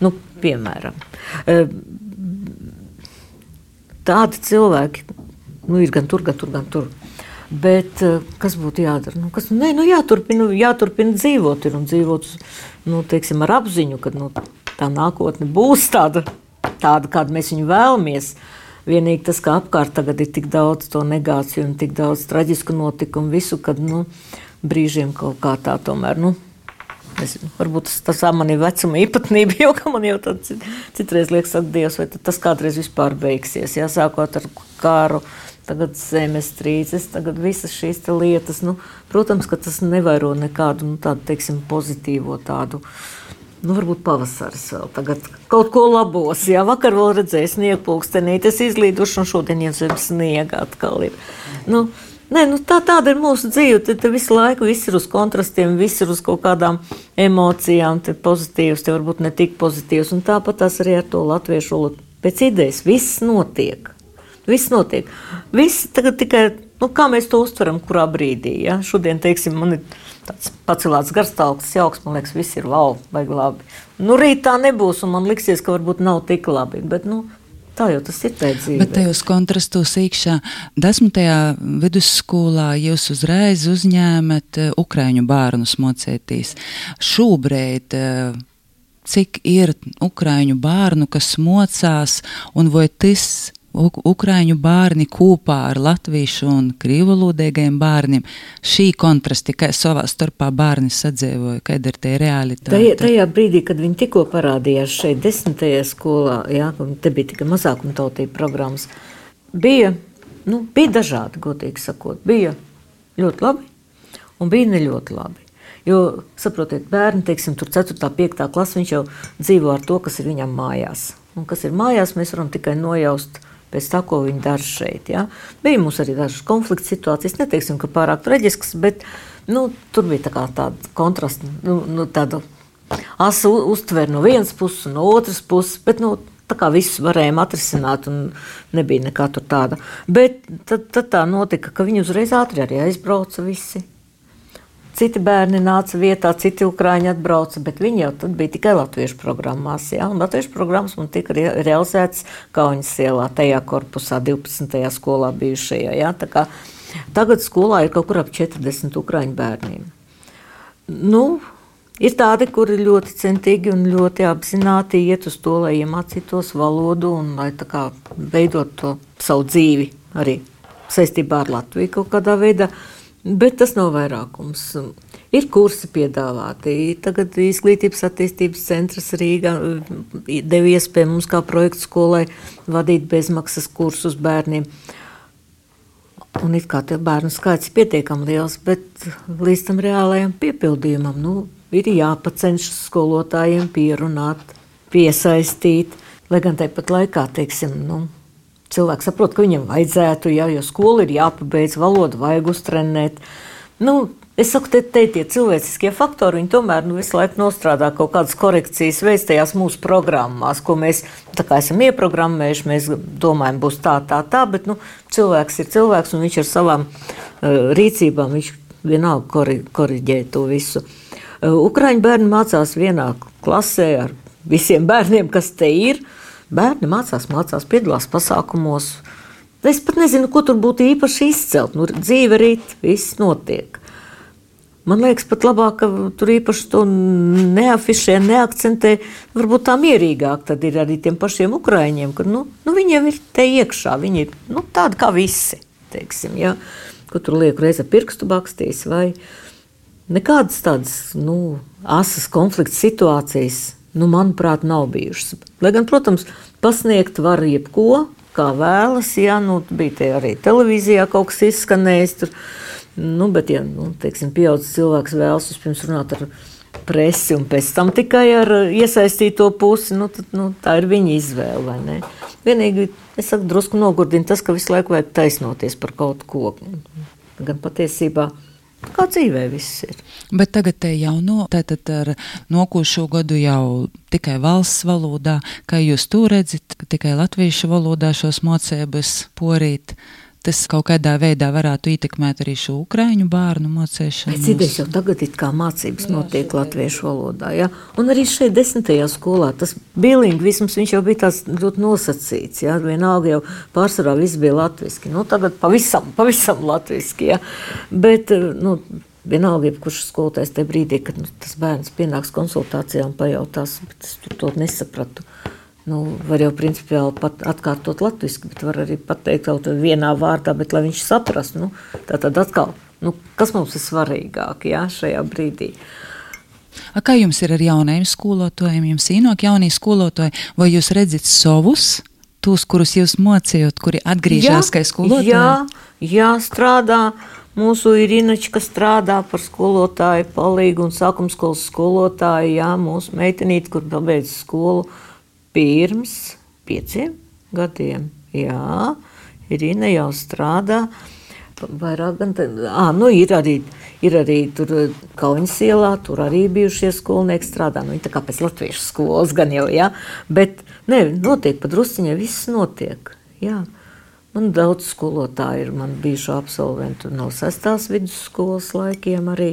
Nu, piemēram. Eh, tādi cilvēki nu, ir gan tur, gan tur, gan tur. Bet eh, kas būtu jādara? Nu, kas, nē, nu, jāturpina, jāturpina dzīvot ir, un dzīvot nu, teiksim, ar apziņu, ka nu, tā nākotne būs tāda, tāda, kāda mēs viņu vēlamies. Vienīgi tas, ka apkārt tagad ir tik daudz to negāciju un tik daudz traģisku notikumu, visu, kad nu, brīžiem kaut kā tā tomēr. Nu, Es, varbūt tas, tas man ir vecuma īpatnība, [LAUGHS] jo man jau tāds citreiz liekas, ka Dievs, vai tas kādreiz vispār beigsies. Jā, sākot ar kāru, tagad zemestrīces, tagad visas šīs lietas. Nu, protams, ka tas nevairo nekādu nu, tādu, teiksim, pozitīvo tādu. Nu, varbūt pavasaris vēl tagad kaut ko labos. Jā, vakar vēl redzēju sniegu pulkstenītes izlīduši, un šodien jau zem sniega atkal ir. Nu, Nē, nu tā, tāda ir mūsu dzīve. Te, te visu laiku viss ir uz kontrastiem, viss ir uz kaut kādām emocijām, te pozitīvs, te varbūt ne tik pozitīvs. Un tāpat tas arī ar to latviešu valodu. Pēc idejas viss notiek. Viss notiek. Viss tagad tikai, nu, kā mēs to uztveram, kurā brīdī. Ja? Šodien, teiksim, man ir tāds pacelāts garstāvoklis, jauks, man liekas, viss ir wow, vai labi. Nu, rīt tā nebūs, un man liksies, ka varbūt nav tik labi. Bet, nu, Tā jau tas ir dzīve. Bet tajos kontrastos iekšā, desmitajā vidusskolā jūs uzreiz uzņēmat uh, ukraiņu bērnus mocētīs. Šobrīd uh, cik ir ukraiņu bērnu, kas mocās, un vai tas Ukrāņu bērni kopā ar latviešu un krīvolūdīgajiem bērniem. Šī kontrasti, kā savā starpā bērni sadzīvoja, kāda ir tie realitāte. Tajā, tajā brīdī, kad viņi tikko parādījās šeit desmitajā skolā, jā, te bija tikai mazākuma tautība programmas, bija, nu, bija dažādi, godīgi sakot. Bija ļoti labi un bija ne ļoti labi. Jo, saprotiet, bērni, teiksim, tur 4. un 5. klasē, viņš jau dzīvo ar to, kas ir viņam mājās. Un kas ir mājās, mēs varam tikai nojaust pēc tā, ko viņi dara šeit. Ja? Bija mums arī dažas konflikta situācijas, neteiksim, ka pārāk traģiskas, bet nu, tur bija tā tāda kontrasta, nu, nu, tāda asa uztver no vienas puses, no otras puses. Bet, nu, Tā kā viss varējām atrisināt, un nebija nekā tāda. Bet tad, tad tā notika, ka viņi uzreiz ātri arī aizbrauca visi. Citi bērni nāca vietā, citi ukrāņi atbrauca, bet viņi jau tad bija tikai latviešu programmās. Ja? Un latviešu programmas man tika re realizētas Kaunas ielā, tajā korpusā, 12. skolā bijušajā. Ja? Kā, tagad skolā ir kaut kur ap 40 ukrāņu bērniem. Nu, ir tādi, kuri ļoti centīgi un ļoti apzināti iet uz to, lai iemācītos valodu un lai veidot to savu dzīvi arī saistībā ar Latviju kaut kādā veidā. Bet tas nav vairākums. Ir kursi piedāvāti. Tagad Izglītības attīstības centrs Rīgā deva iespēju mums kā projektu skolai vadīt bezmaksas kursus bērniem. Un it kā tie bērnu skaits ir pietiekami liels, bet līdz tam reālajam piepildījumam nu, ir jāpacenšas skolotājiem pierunāt, piesaistīt, lai gan tāpat laikā, teiksim, nu, cilvēks saprot, ka viņam vajadzētu, jā, jo skola ir jāpabeidz, valodu vajag uztrenēt. Nu, es saku, te, te tie cilvēciskie faktori, viņi tomēr nu, visu laiku nostrādā kaut kādas korekcijas veids tajās mūsu programmās, ko mēs esam ieprogrammējuši. Mēs domājam, būs tā, tā, tā, bet nu, cilvēks ir cilvēks un viņš ar savām uh, rīcībām viņš vienalga kori, koriģē to visu. Uh, Ukraiņu bērni mācās vienā klasē ar visiem bērniem, kas te ir. Uh, Bērni mācās, mācās, piedalās pasākumos. Es pat nezinu, ko tur būtu īpaši izcelt. Nu, dzīve rīt, viss notiek. Man liekas, pat labāk, ka tur īpaši to neafišē, neakcentē. Varbūt tā mierīgāk tad ir arī tiem pašiem ukrāņiem, ka nu, nu, viņi jau ir te iekšā. Viņi ir nu, tādi kā visi. Teiksim, ja? Ko tur liek reiz ar pirkstu bakstīs vai nekādas tādas nu, asas konflikta situācijas nu, manuprāt, nav bijušas. Lai gan, protams, pasniegt var jebko, kā vēlas. Jā, nu, bija arī televīzijā kaut kas izskanējis. Tur, nu, bet, ja nu, teiksim, pieaugušs cilvēks vēlas vispirms runāt ar presi un pēc tam tikai ar iesaistīto pusi, nu, tad, nu, tā ir viņa izvēle. Vienīgi es saku, drusku nogurdina tas, ka visu laiku vajag taisnoties par kaut ko. Gan patiesībā Kā dzīvē viss ir. Bet tagad te jau no, tātad ar nokūšo gadu jau tikai valsts valodā, kā jūs to redzat, tikai latviešu valodā šos mocēbas porīt. Tas kaut kādā veidā varētu ietekmēt arī šo ukrāņu bērnu mocēšanu. Pēc idejas jau tagad ir kā mācības notiek latviešu valodā, ja? un arī šeit desmitajā skolā tas bilingvisms, viņš jau bija tāds ļoti nosacīts, ja? vienalga jau pārsvarā viss bija latviski, nu tagad pavisam, pavisam latviski, ja? bet, nu, Vienalga, kurš skolotājs tajā brīdī, kad nu, tas bērns pienāks konsultācijā un pajautās, bet es to nesapratu. Nu, var jau principiāli atkārtot latviešu, bet var arī pateikt kaut vienā vārdā, bet lai viņš saprastu, nu, tā tad atkal, nu, kas mums ir svarīgāk jā, šajā brīdī. A, kā jums ir ar jaunajiem skolotājiem? Jums īnāk jaunie skolotāji, vai jūs redzat savus, tos, kurus jūs mocījāt, kuri atgriežas kā skolotāji? Jā, jā, strādā. Mūsu Irinačka strādā par skolotāju palīgu un sākuma skolas skolotāju. Jā, mūsu meitenīte, kur pabeidz skolu, uh, pirms pieciem gadiem. Jā, Irina jau strādā. Vairāk gan tādu, ah, nu ir arī, ir arī tur Kaunas ielā, tur arī bijušie skolnieki strādā. Nu, viņi tā kā pēc latviešu skolas gan jau, jā. Bet, ne, notiek pa drusciņai, viss notiek, jā. Man daudz skolotāju ir, man bijušo absolventu no sestās vidusskolas laikiem arī.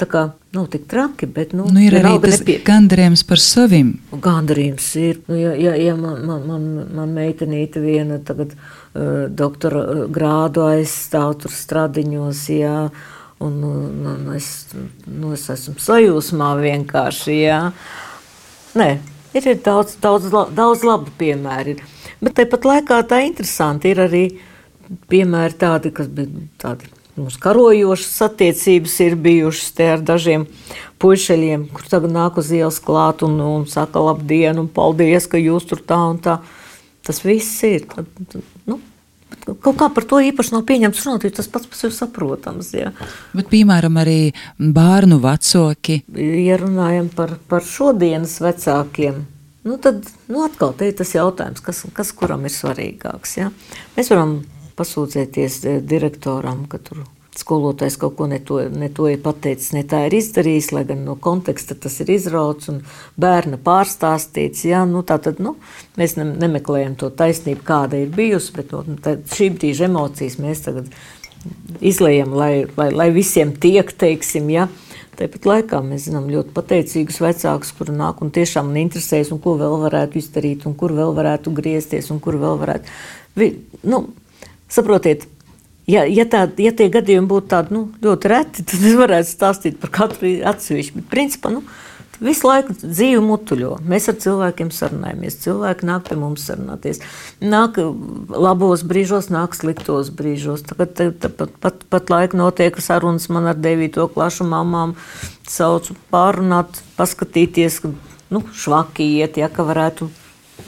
Tā kā nav tik traki, bet nu, nu, ir arī tas nepie... gandarījums par saviem. Gandarījums ir. Nu, ja, ja, ja man, man, man, man meitenīte viena tagad uh, doktora uh, grādu aizstāv tur stradiņos, jā, un, un, un es, nu, es esmu sajūsmā vienkārši, jā. Nē, ir, ir daudz, daudz, daudz labu piemēru. Bet tāpat laikā tā interesanti ir arī piemēri tādi, kas bija tādi. Mums karojošas attiecības ir bijušas ar dažiem puišeļiem, kur tagad nāk uz ielas klāt un, un saka labdien un paldies, ka jūs tur tā un tā. Tas viss ir. Tad, nu, Kaut kā par to īpaši nav pieņemts runāt, jo tas pats par sevi saprotams. Jā. Bet, piemēram, arī bērnu vecāki. Ja runājam par, par šodienas vecākiem, nu tad nu atkal te ir tas jautājums, kas, kas kuram ir svarīgāks. Jā. Mēs varam pasūdzēties eh, direktoram, ka tur skolotājs kaut ko ne to, ne to ir pateicis, ne tā ir izdarījis, lai gan no konteksta tas ir izrauts un bērna pārstāstīts. Jā, nu, tā tad nu, mēs ne, nemeklējam to taisnību, kāda ir bijusi, bet no, nu, šī brīža emocijas mēs tagad izlējam, lai, lai, lai visiem tiek, teiksim, jā. Tāpat laikā mēs zinām ļoti pateicīgus vecākus, kuri nāk un tiešām man interesēs, un ko vēl varētu izdarīt, un kur vēl varētu griezties, un kur vēl varētu. Vi, nu, saprotiet, Ja, ja, tā, ja tie gadījumi būtu tādi nu, ļoti reti, tad es varētu stāstīt par katru atsevišķu. Bet, principā, nu, visu laiku dzīve mutuļo. Mēs ar cilvēkiem sarunājamies. Cilvēki nāk pie mums sarunāties. Nāk labos brīžos, nāk sliktos brīžos. Tagad pat, pat, pat laika notiek sarunas man ar 9. klašu mamām. Saucu pārunāt, paskatīties, ka nu, švaki iet, ja ka varētu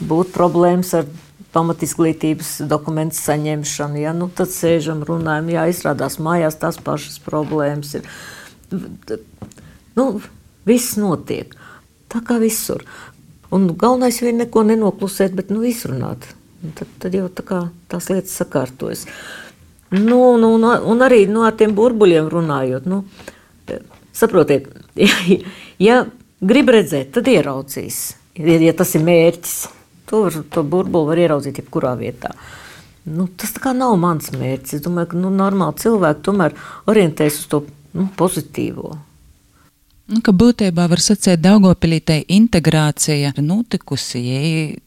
būt problēmas ar pamatizglītības dokumentu saņemšanu. Ja? Nu, tad sēžam, runājam, jā, izrādās mājās tās pašas problēmas. Ir. Nu, viss notiek tā kā visur. Un galvenais ir neko nenoklusēt, bet nu, izrunāt. Tad, tad jau tā kā, tās lietas sakārtojas. Nu, nu, un, un arī nu, ar tiem burbuļiem runājot. Nu, saprotiet, [LAUGHS] ja, ja grib redzēt, tad ieraudzīs, ja, ja tas ir mērķis. To, var, to burbuli var ieraudzīt jebkurā vietā. Nu, tas nav mans mērķis. Es domāju, ka nu, normāli cilvēki tomēr orientējas uz to nu, pozitīvo. Nu, ka būtībā var sacīt, ka Daugopilītei integrācija ir notikusi.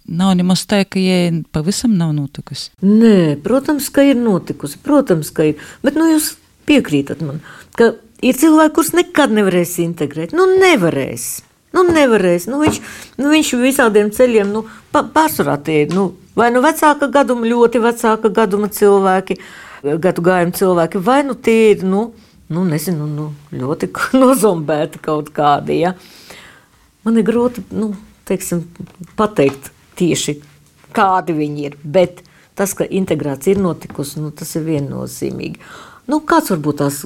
Nav nemaz tā, ka jai pavisam nav notikusi. Nē, protams, ka ir notikusi. Protams, ka ir. Bet nu, jūs piekrītat man, ka ir cilvēki, kurus nekad nevarēs integrēt. Nu, nevarēs. Nu, nevarēs. Nu, viņš, nu, viņš visādiem ceļiem nu, pārsvarā tie ir. Nu, vai nu vecāka gaduma, ļoti vecāka gaduma cilvēki, gadu gājuma cilvēki, vai nu tie ir nu, nu, nezinu, nu, ļoti [LAUGHS] nozombēti kaut kādi. Ja? Man ir grūti nu, teiksim, pateikt tieši, kādi viņi ir. Bet tas, ka integrācija ir notikusi, nu, tas ir viennozīmīgi. Nu, kāds varbūt tās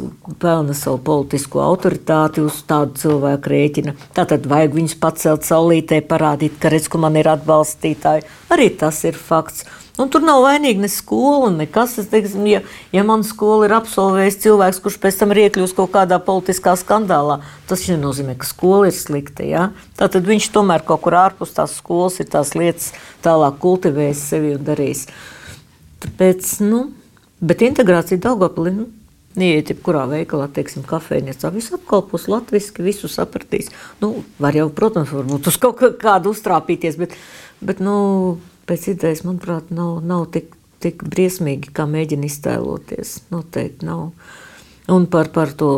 pelna savu politisko autoritāti uz tādu cilvēku rēķina? Tātad vajag viņus pacelt saulītē, parādīt, ka redz, ka man ir atbalstītāji. Arī tas ir fakts. Un tur nav vainīga ne skola, nekas. Es teiksim, ja, ja man skola ir absolvējis cilvēks, kurš pēc tam ir iekļuvis kaut kādā politiskā skandālā, tas nenozīmē, ka skola ir slikta. Ja? Tātad viņš tomēr kaut kur ārpus tās skolas ir tās lietas tālāk kultivējis sevi un darījis. Tāpēc, nu, Bet integrācija Daugopilī, nu, Iet jebkurā veikalā, teiksim, kafejnīcā, viss apkalpos latviešu, visu sapratīs. Nu, var jau, protams, varbūt uz kaut kādu uztrāpīties, bet, bet nu, pēc idejas, manuprāt, nav, nav tik, tik briesmīgi, kā mēģina iztēloties. Noteikti nav. Un par, par to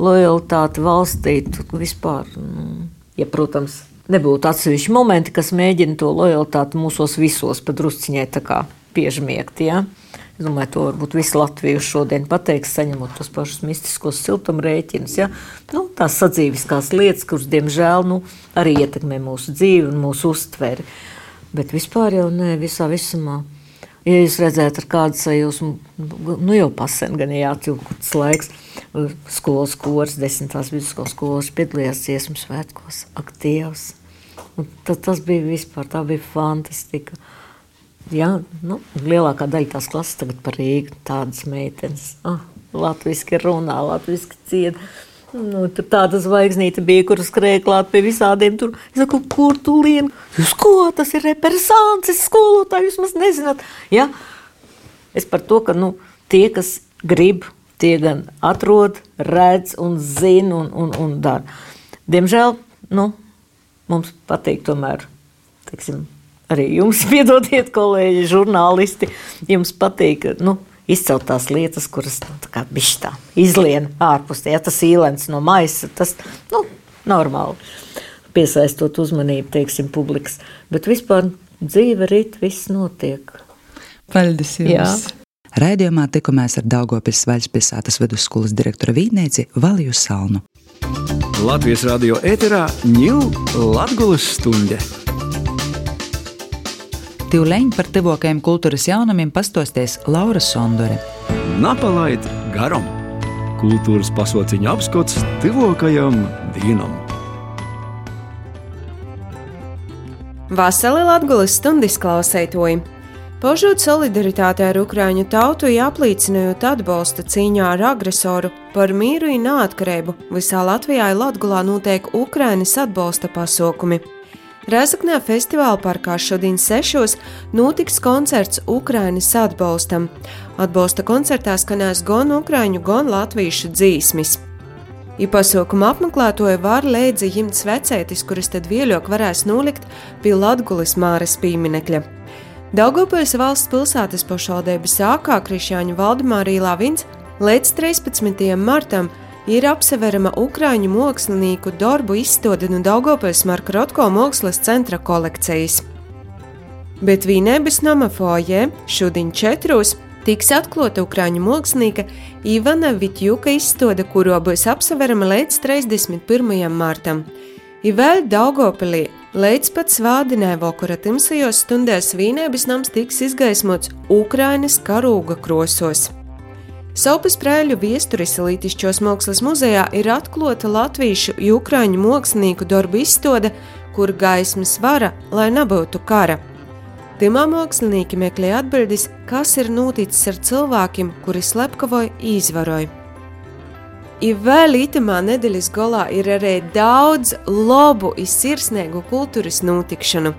lojalitāti valstī vispār, nu, ja, protams, nebūtu atsevišķi momenti, kas mēģina to lojalitāti mūsos visos padrusciņai tā kā piežmiegt. Ja? Es domāju, to varbūt visi latvieši šodien pateiks, saņemot tos pašus mistiskos siltumrēķinus. Ja? Nu, tās sadzīviskās lietas, kuras, diemžēl, nu, arī ietekmē mūsu dzīvi un mūsu uztveri. Bet vispār jau ne visā visumā. Ja jūs redzētu, ar kādu sajūsmu, nu jau pasen, gan jāatjūtas laiks, skolas kurs, desmitās vidusskolas skolas piedalījās dziesmu svētkos, aktīvs. Tas bija vispār, tā bija fantastika. Jā, nu, lielākā daļa tās klases tagad par Rīgu, tādas meitenes. Ah, latviski runā, latviski cied. Nu, tur tāda zvaigznīte bija, kur skrēja klāt pie visādiem. Tur. Es saku, kur tu lien? Jūs ko? Tas ir represances skolotāji, jūs maz nezināt. Ja? Es par to, ka nu, tie, kas grib, tie gan atrod, redz un zina un, un, un dara. Diemžēl nu, mums patīk tomēr, teiksim, arī jums, [LAUGHS] piedodiet, kolēģi, žurnālisti, jums patīk. Nu, Izcelt tās lietas, kuras nu, tā tā, izlien ārpus, ja tas īlens no maisa, tas nu, normāli piesaistot uzmanību, teiksim, publikas. Bet vispār dzīve rit, viss notiek. Paldies jums! Jā. Raidījumā tikamies ar Daugopils Vaļspilsētas vidusskolas direktora vītnieci Valiju Salnu. Latvijas radio ēterā ņūl Latgulas stunde. Tīvleņi par tuvākajiem kultūras jaunumiem pastosties Laura Sondore. Napalaid garam! Kultūras pasauciņa apskats tuvākajam dienam! Vasarī Latvijas stundas klausētoji! Paužot solidaritāti ar Ukrāņu tautu, apliecinot atbalsta cīņā ar agresoru par mīru un neatkarību, visā Latvijā un Latvijā notiek Ukrainas atbalsta pasākumi. Rezaknē festivāla parkā šodien sešos notiks koncerts Ukrainas atbalstam. Atbalsta koncertā skanēs gan ukrāņu, gan latviešu dzīsmis. I pasaukumu apmeklētoju var leidzi jimts vecētis, kuras tad vieļok varēs nolikt pie Latgulis māres pieminekļa. Daugopils valsts pilsētas pašvaldības sākā Krišāņa Valdemāra īlā vins līdz 13. martam ir apseverama Ukrāņu mākslinieku darbu izstāde no Daugopils Marka Rotko mākslas centra kolekcijas. Bet Vīnēbas nama fojē šodien četros tiks atklāta Ukrāņu mākslinieka Ivana Vitjuka izstāde, kuro būs apseverama līdz 31. martam. Ir vēl Daugopilī Līdz pat svādinē vakara timsajos stundās vīnēbis nams tiks izgaismots Ukrainas karūga krosos. Saupas prēļu viesturis Lītišķos mākslas muzejā ir atklāta latviešu un ukrāņu mākslinieku darbu izstāde, kur gaismas vara, lai nebūtu kara. Timā mākslinieki meklē atbildes, kas ir noticis ar cilvēkiem, kuri slepkavoja izvaroja. Ir vēl itamā nedēļas galā ir arī daudz labu un sirsnīgu kultūras notikšanu.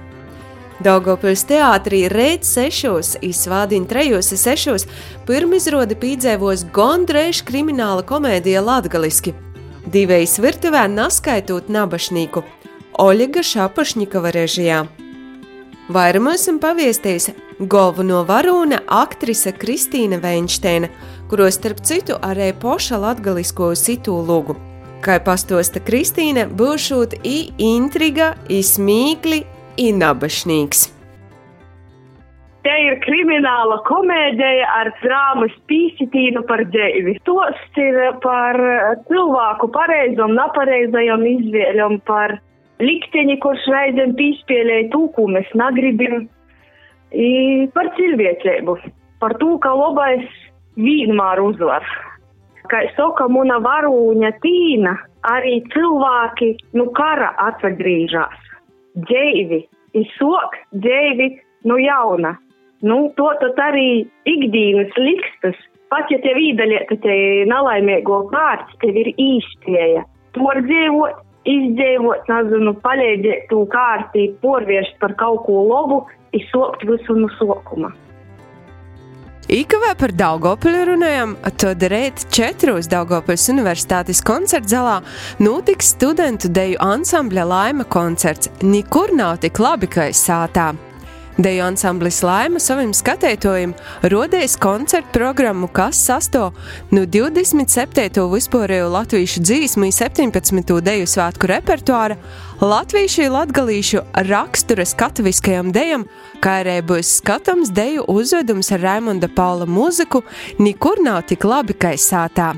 Daugopils teātrī reit sešos, izvādīja trejos sešos, pirmizrodi pīdzēvos gondrēž krimināla komēdija latgaliski. Divējas virtuvē naskaitot nabašnieku Oļega Šapašņikava režijā. Vairumos un paviestījis galveno varūna aktrise Kristīna Veinšteina – kuros starp citu arī poša latgalisko situ lugu. Kā pastosta Kristīne, būšot i intriga, i smīkli, i nabašnīgs. Te ir krimināla komēdija ar drāmas pīsitīnu par dzīvi. Tos ir par cilvēku pareizam, nepareizajam izvēļam, par likteņi, kurš reizēm pīspēlēja tū, ko mēs negribam, par cilvēcību, par to, ka labais vienmēr uzvar. Kā saka, mana varūņa tīna, arī cilvēki nu kara atgriežas. Dēvi, izsok dēvi no jauna. Nu, to tad arī ikdienas likstas, pat ja tev īdaļieta te nelaimīgo kārts, tev ir īstieja. Tur dzīvot, izdzīvot, nezinu, palīdzēt to kārtī, porvērst par kaut ko labu, izsokt visu no sokuma. Ikavē par Daugopiļu runājam, tad rīt četros Daugopiļas universitātes koncerta zalā notiks studentu deju ansambļa laima koncerts. Nekur nav tik labi, kā sātā. Deju ansamblis Laima saviem skatētojiem rodēs koncertu programmu, kas sasto no 27. vispārējo latviešu dzīsmu 17. deju svētku repertuāra, latviešu latgalīšu rakstura skatuviskajam dejam, kā arī būs skatāms deju uzvedums ar Raimonda Paula mūziku, nekur nav tik labi, kā sātā.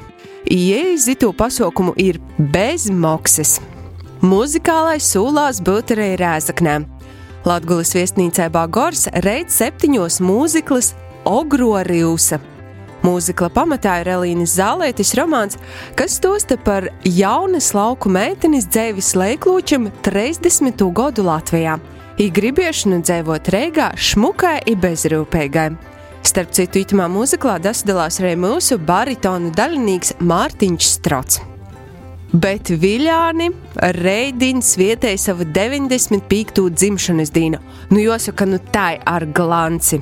Ieejas zitu pasaukumu ir bez maksas. Muzikālais sūlās būt arī rēzaknēm. Latvijas viesnīcē Bagors reiz septiņos mūziklis Ogro Rīvsa. Mūzikla pamatā ir Elīnas Zālētis romāns, kas stosta par jaunas lauku meitenes dzēvis leiklūčam 30. gadu Latvijā. I gribiešanu dzēvot Reigā, šmukai i bezrūpīgai. Starp citu, itamā mūziklā dasdalās arī mūsu baritonu daļinieks Mārtiņš Strots. Bet Viljāni Reidins vietēja savu 95. dzimšanas dienu. Nu, jāsaka, nu tā ir ar glanci.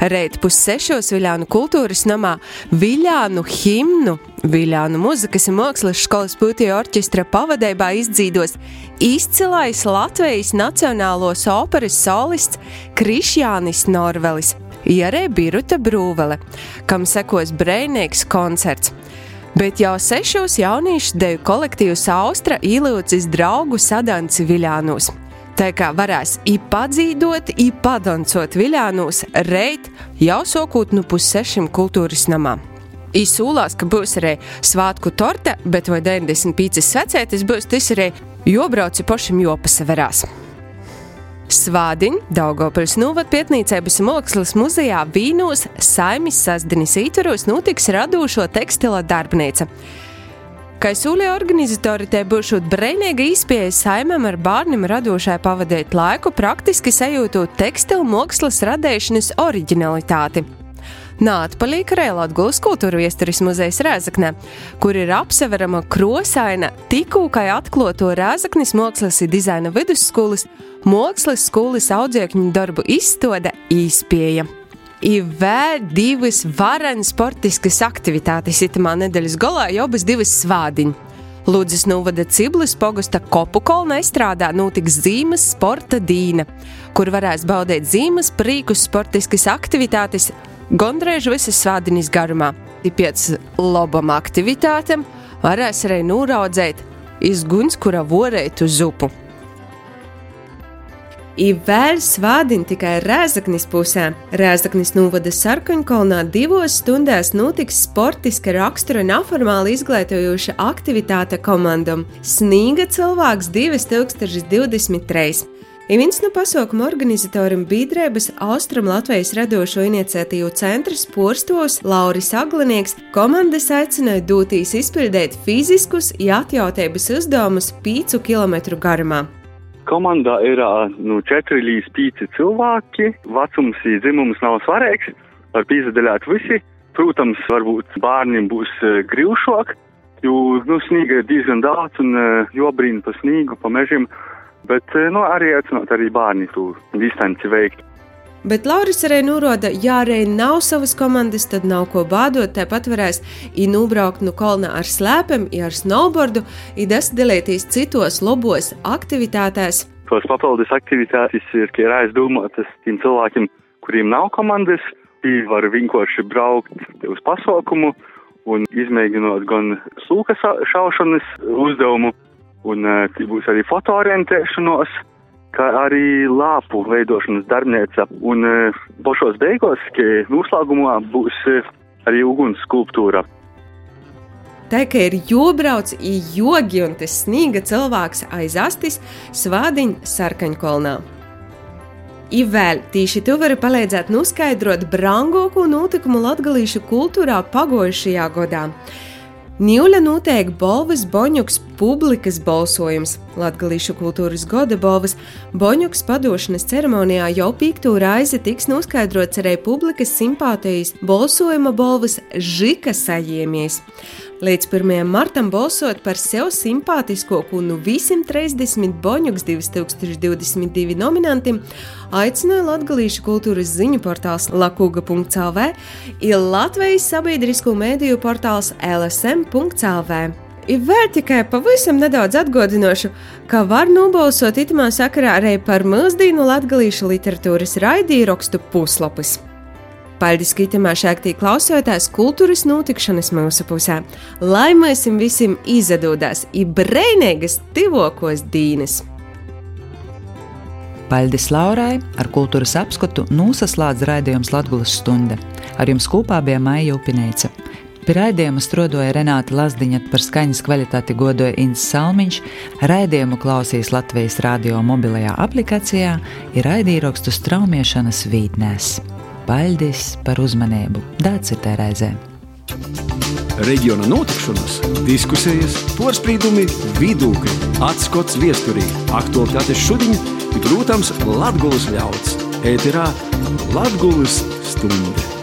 Reit pussešos Viljānu kultūras namā Viljānu himnu, Viljānu muzikas un mākslas skolas pūtija orķestra pavadībā izdzīdos izcilais Latvijas nacionālos operas solists Krišjānis Norvelis, Jarē Biruta Brūvele, kam sekos brēnieks koncerts bet jau sešos jauniešu deju kolektīvs Austra ielūdzis draugu sadanci Viļānos. Tā kā varēs ipadzīdot, ipadoncot viļānos reit jau sokūt nu pussešim kultūras namā. Izsūlās, ka būs arī svātku torte, bet vai 95 svecētis būs tas arī jobrauci pašam jopasaverās. Svādiņ, Daugopils Nūvat pietnīcēbas mākslas muzejā Vīnos Saimis sasdinis ītvaros notiks radošo tekstila darbnīca. Kā sūlīja organizatori, te būs brīvīga izpēja saimam ar bērniem radošai pavadīt laiku, praktiski sajūtot tekstilu mākslas radīšanas originalitāti. Nātpalīk arī Latvijas kultūra viesturis muzejs Rēzaknē, kur ir apseverama krosaina kā atkloto Rēzaknis mākslas un dizaina vidusskolas, mākslas skolas audzēkņu darbu izstāde īspēja ir vēl divas varenas sportiskas aktivitātes itamā nedēļas galā, jau bez divas svādiņas. Lūdzas novada Ciblis pogusta kopu kolna izstrādā notiks zīmes sporta dīna, kur varēs baudīt zīmes prīkus sportiskas aktivitātes gondrēž visas svādiņas garumā. Pēc labam aktivitātēm varēs arī nūraudzēt izguns, kura vorēt uz upu. Ir vēl svādini tikai Rēzaknis pusē. Rēzaknis novada Sarkaņkolnā divos stundās notiks sportiska rakstura neformāli izglītojoša aktivitāte komandam - Snīga cilvēks 2023. Ir viens no pasākuma organizatoriem biedrības Austrum Latvijas radošo iniciatīvu centra Porstos Lauris Aglinieks komandas aicināja dotīs izpildīt fiziskus, atjautības uzdevumus 5 km garumā. Komandā ir nu, 4 līdz 5 cilvēki. Vecums, dzimums nav svarīgs. Var piesaistīt visi. Protams, varbūt bērniem būs grūšāk, jo nu, sniega ir diezgan daudz un jobrīna pa sniegu, pa mežiem. Bet nu, arī aicināt arī bērni to distanci veikt. Bet Lauris arī norāda, ja arī nav savas komandas, tad nav ko bādot. Tāpat varēs iebraukt no kolna ar slēpēm, ja ar snowboardu, ir dasdalīties citos labos aktivitātēs. Tos papildus aktivitātes ir, ir aizdomātas tiem cilvēkiem, kuriem nav komandas. Viņi var vienkārši braukt uz pasaukumu un izmēģinot gan sūka šaušanas uzdevumu, un uh, būs arī fotoorientēšanos kā arī lāpu veidošanas darbnīca. Un e, pašos beigās, noslēgumā būs e, arī uguns skulptūra. Tā kā ir jobrauc, jogi un tas sniega cilvēks aiz astis svādiņa sarkaņkolnā. I vēl tīši tu vari palīdzēt noskaidrot brangāko notikumu latgalīšu kultūrā pagojušajā gadā. Ņūļa notiek Bolvas Boņuks publikas balsojums. Latgalīšu kultūras goda Bolvas Boņuks padošanas ceremonijā jau pīktu raizi tiks noskaidrots arī publikas simpātijas balsojuma Bolvas Žika sajiemies. Līdz 1. martam balsot par sev simpātiskāko no visiem 30 Boņuks 2022 nominantiem aicināja Latvijas kultūras ziņu portāls Lakuga.CLV, ir Latvijas sabiedrisko mēdīju portāls LSM.CLV. Ir vēl tikai pavisam nedaudz atgādinošu, ka var nobalsot itamā sakarā arī par mūsdienu latviešu literatūras raidījumrakstu puslapus. Paldies, ka itamā šāktī klausotās kultūras notikšanas mūsu pusē, lai mēs visiem izdodās i brēnīgas tivokos dīnes! Paldies Laurai, ar kultūras apskatu nosaslēdz raidījums Latvijas stunda. Ar jums kopā bija Maija Upinēca. Pie raidījuma strodoja Renāta Lazdiņa, par skaņas kvalitāti godoja Inns Salmiņš, raidījumu klausīs Latvijas radio mobilajā aplikācijā, ir raidījumrakstu straumiešanas vītnēs. Paldies par uzmanību! Dācis ir reizē! Reģiona notikšanas, diskusijas, porcelāna, vidūkļi, atskats viesturī, aktuālitātes šodien, ir, protams, Latvijas ļauds. Ēterā Latvijas stunde.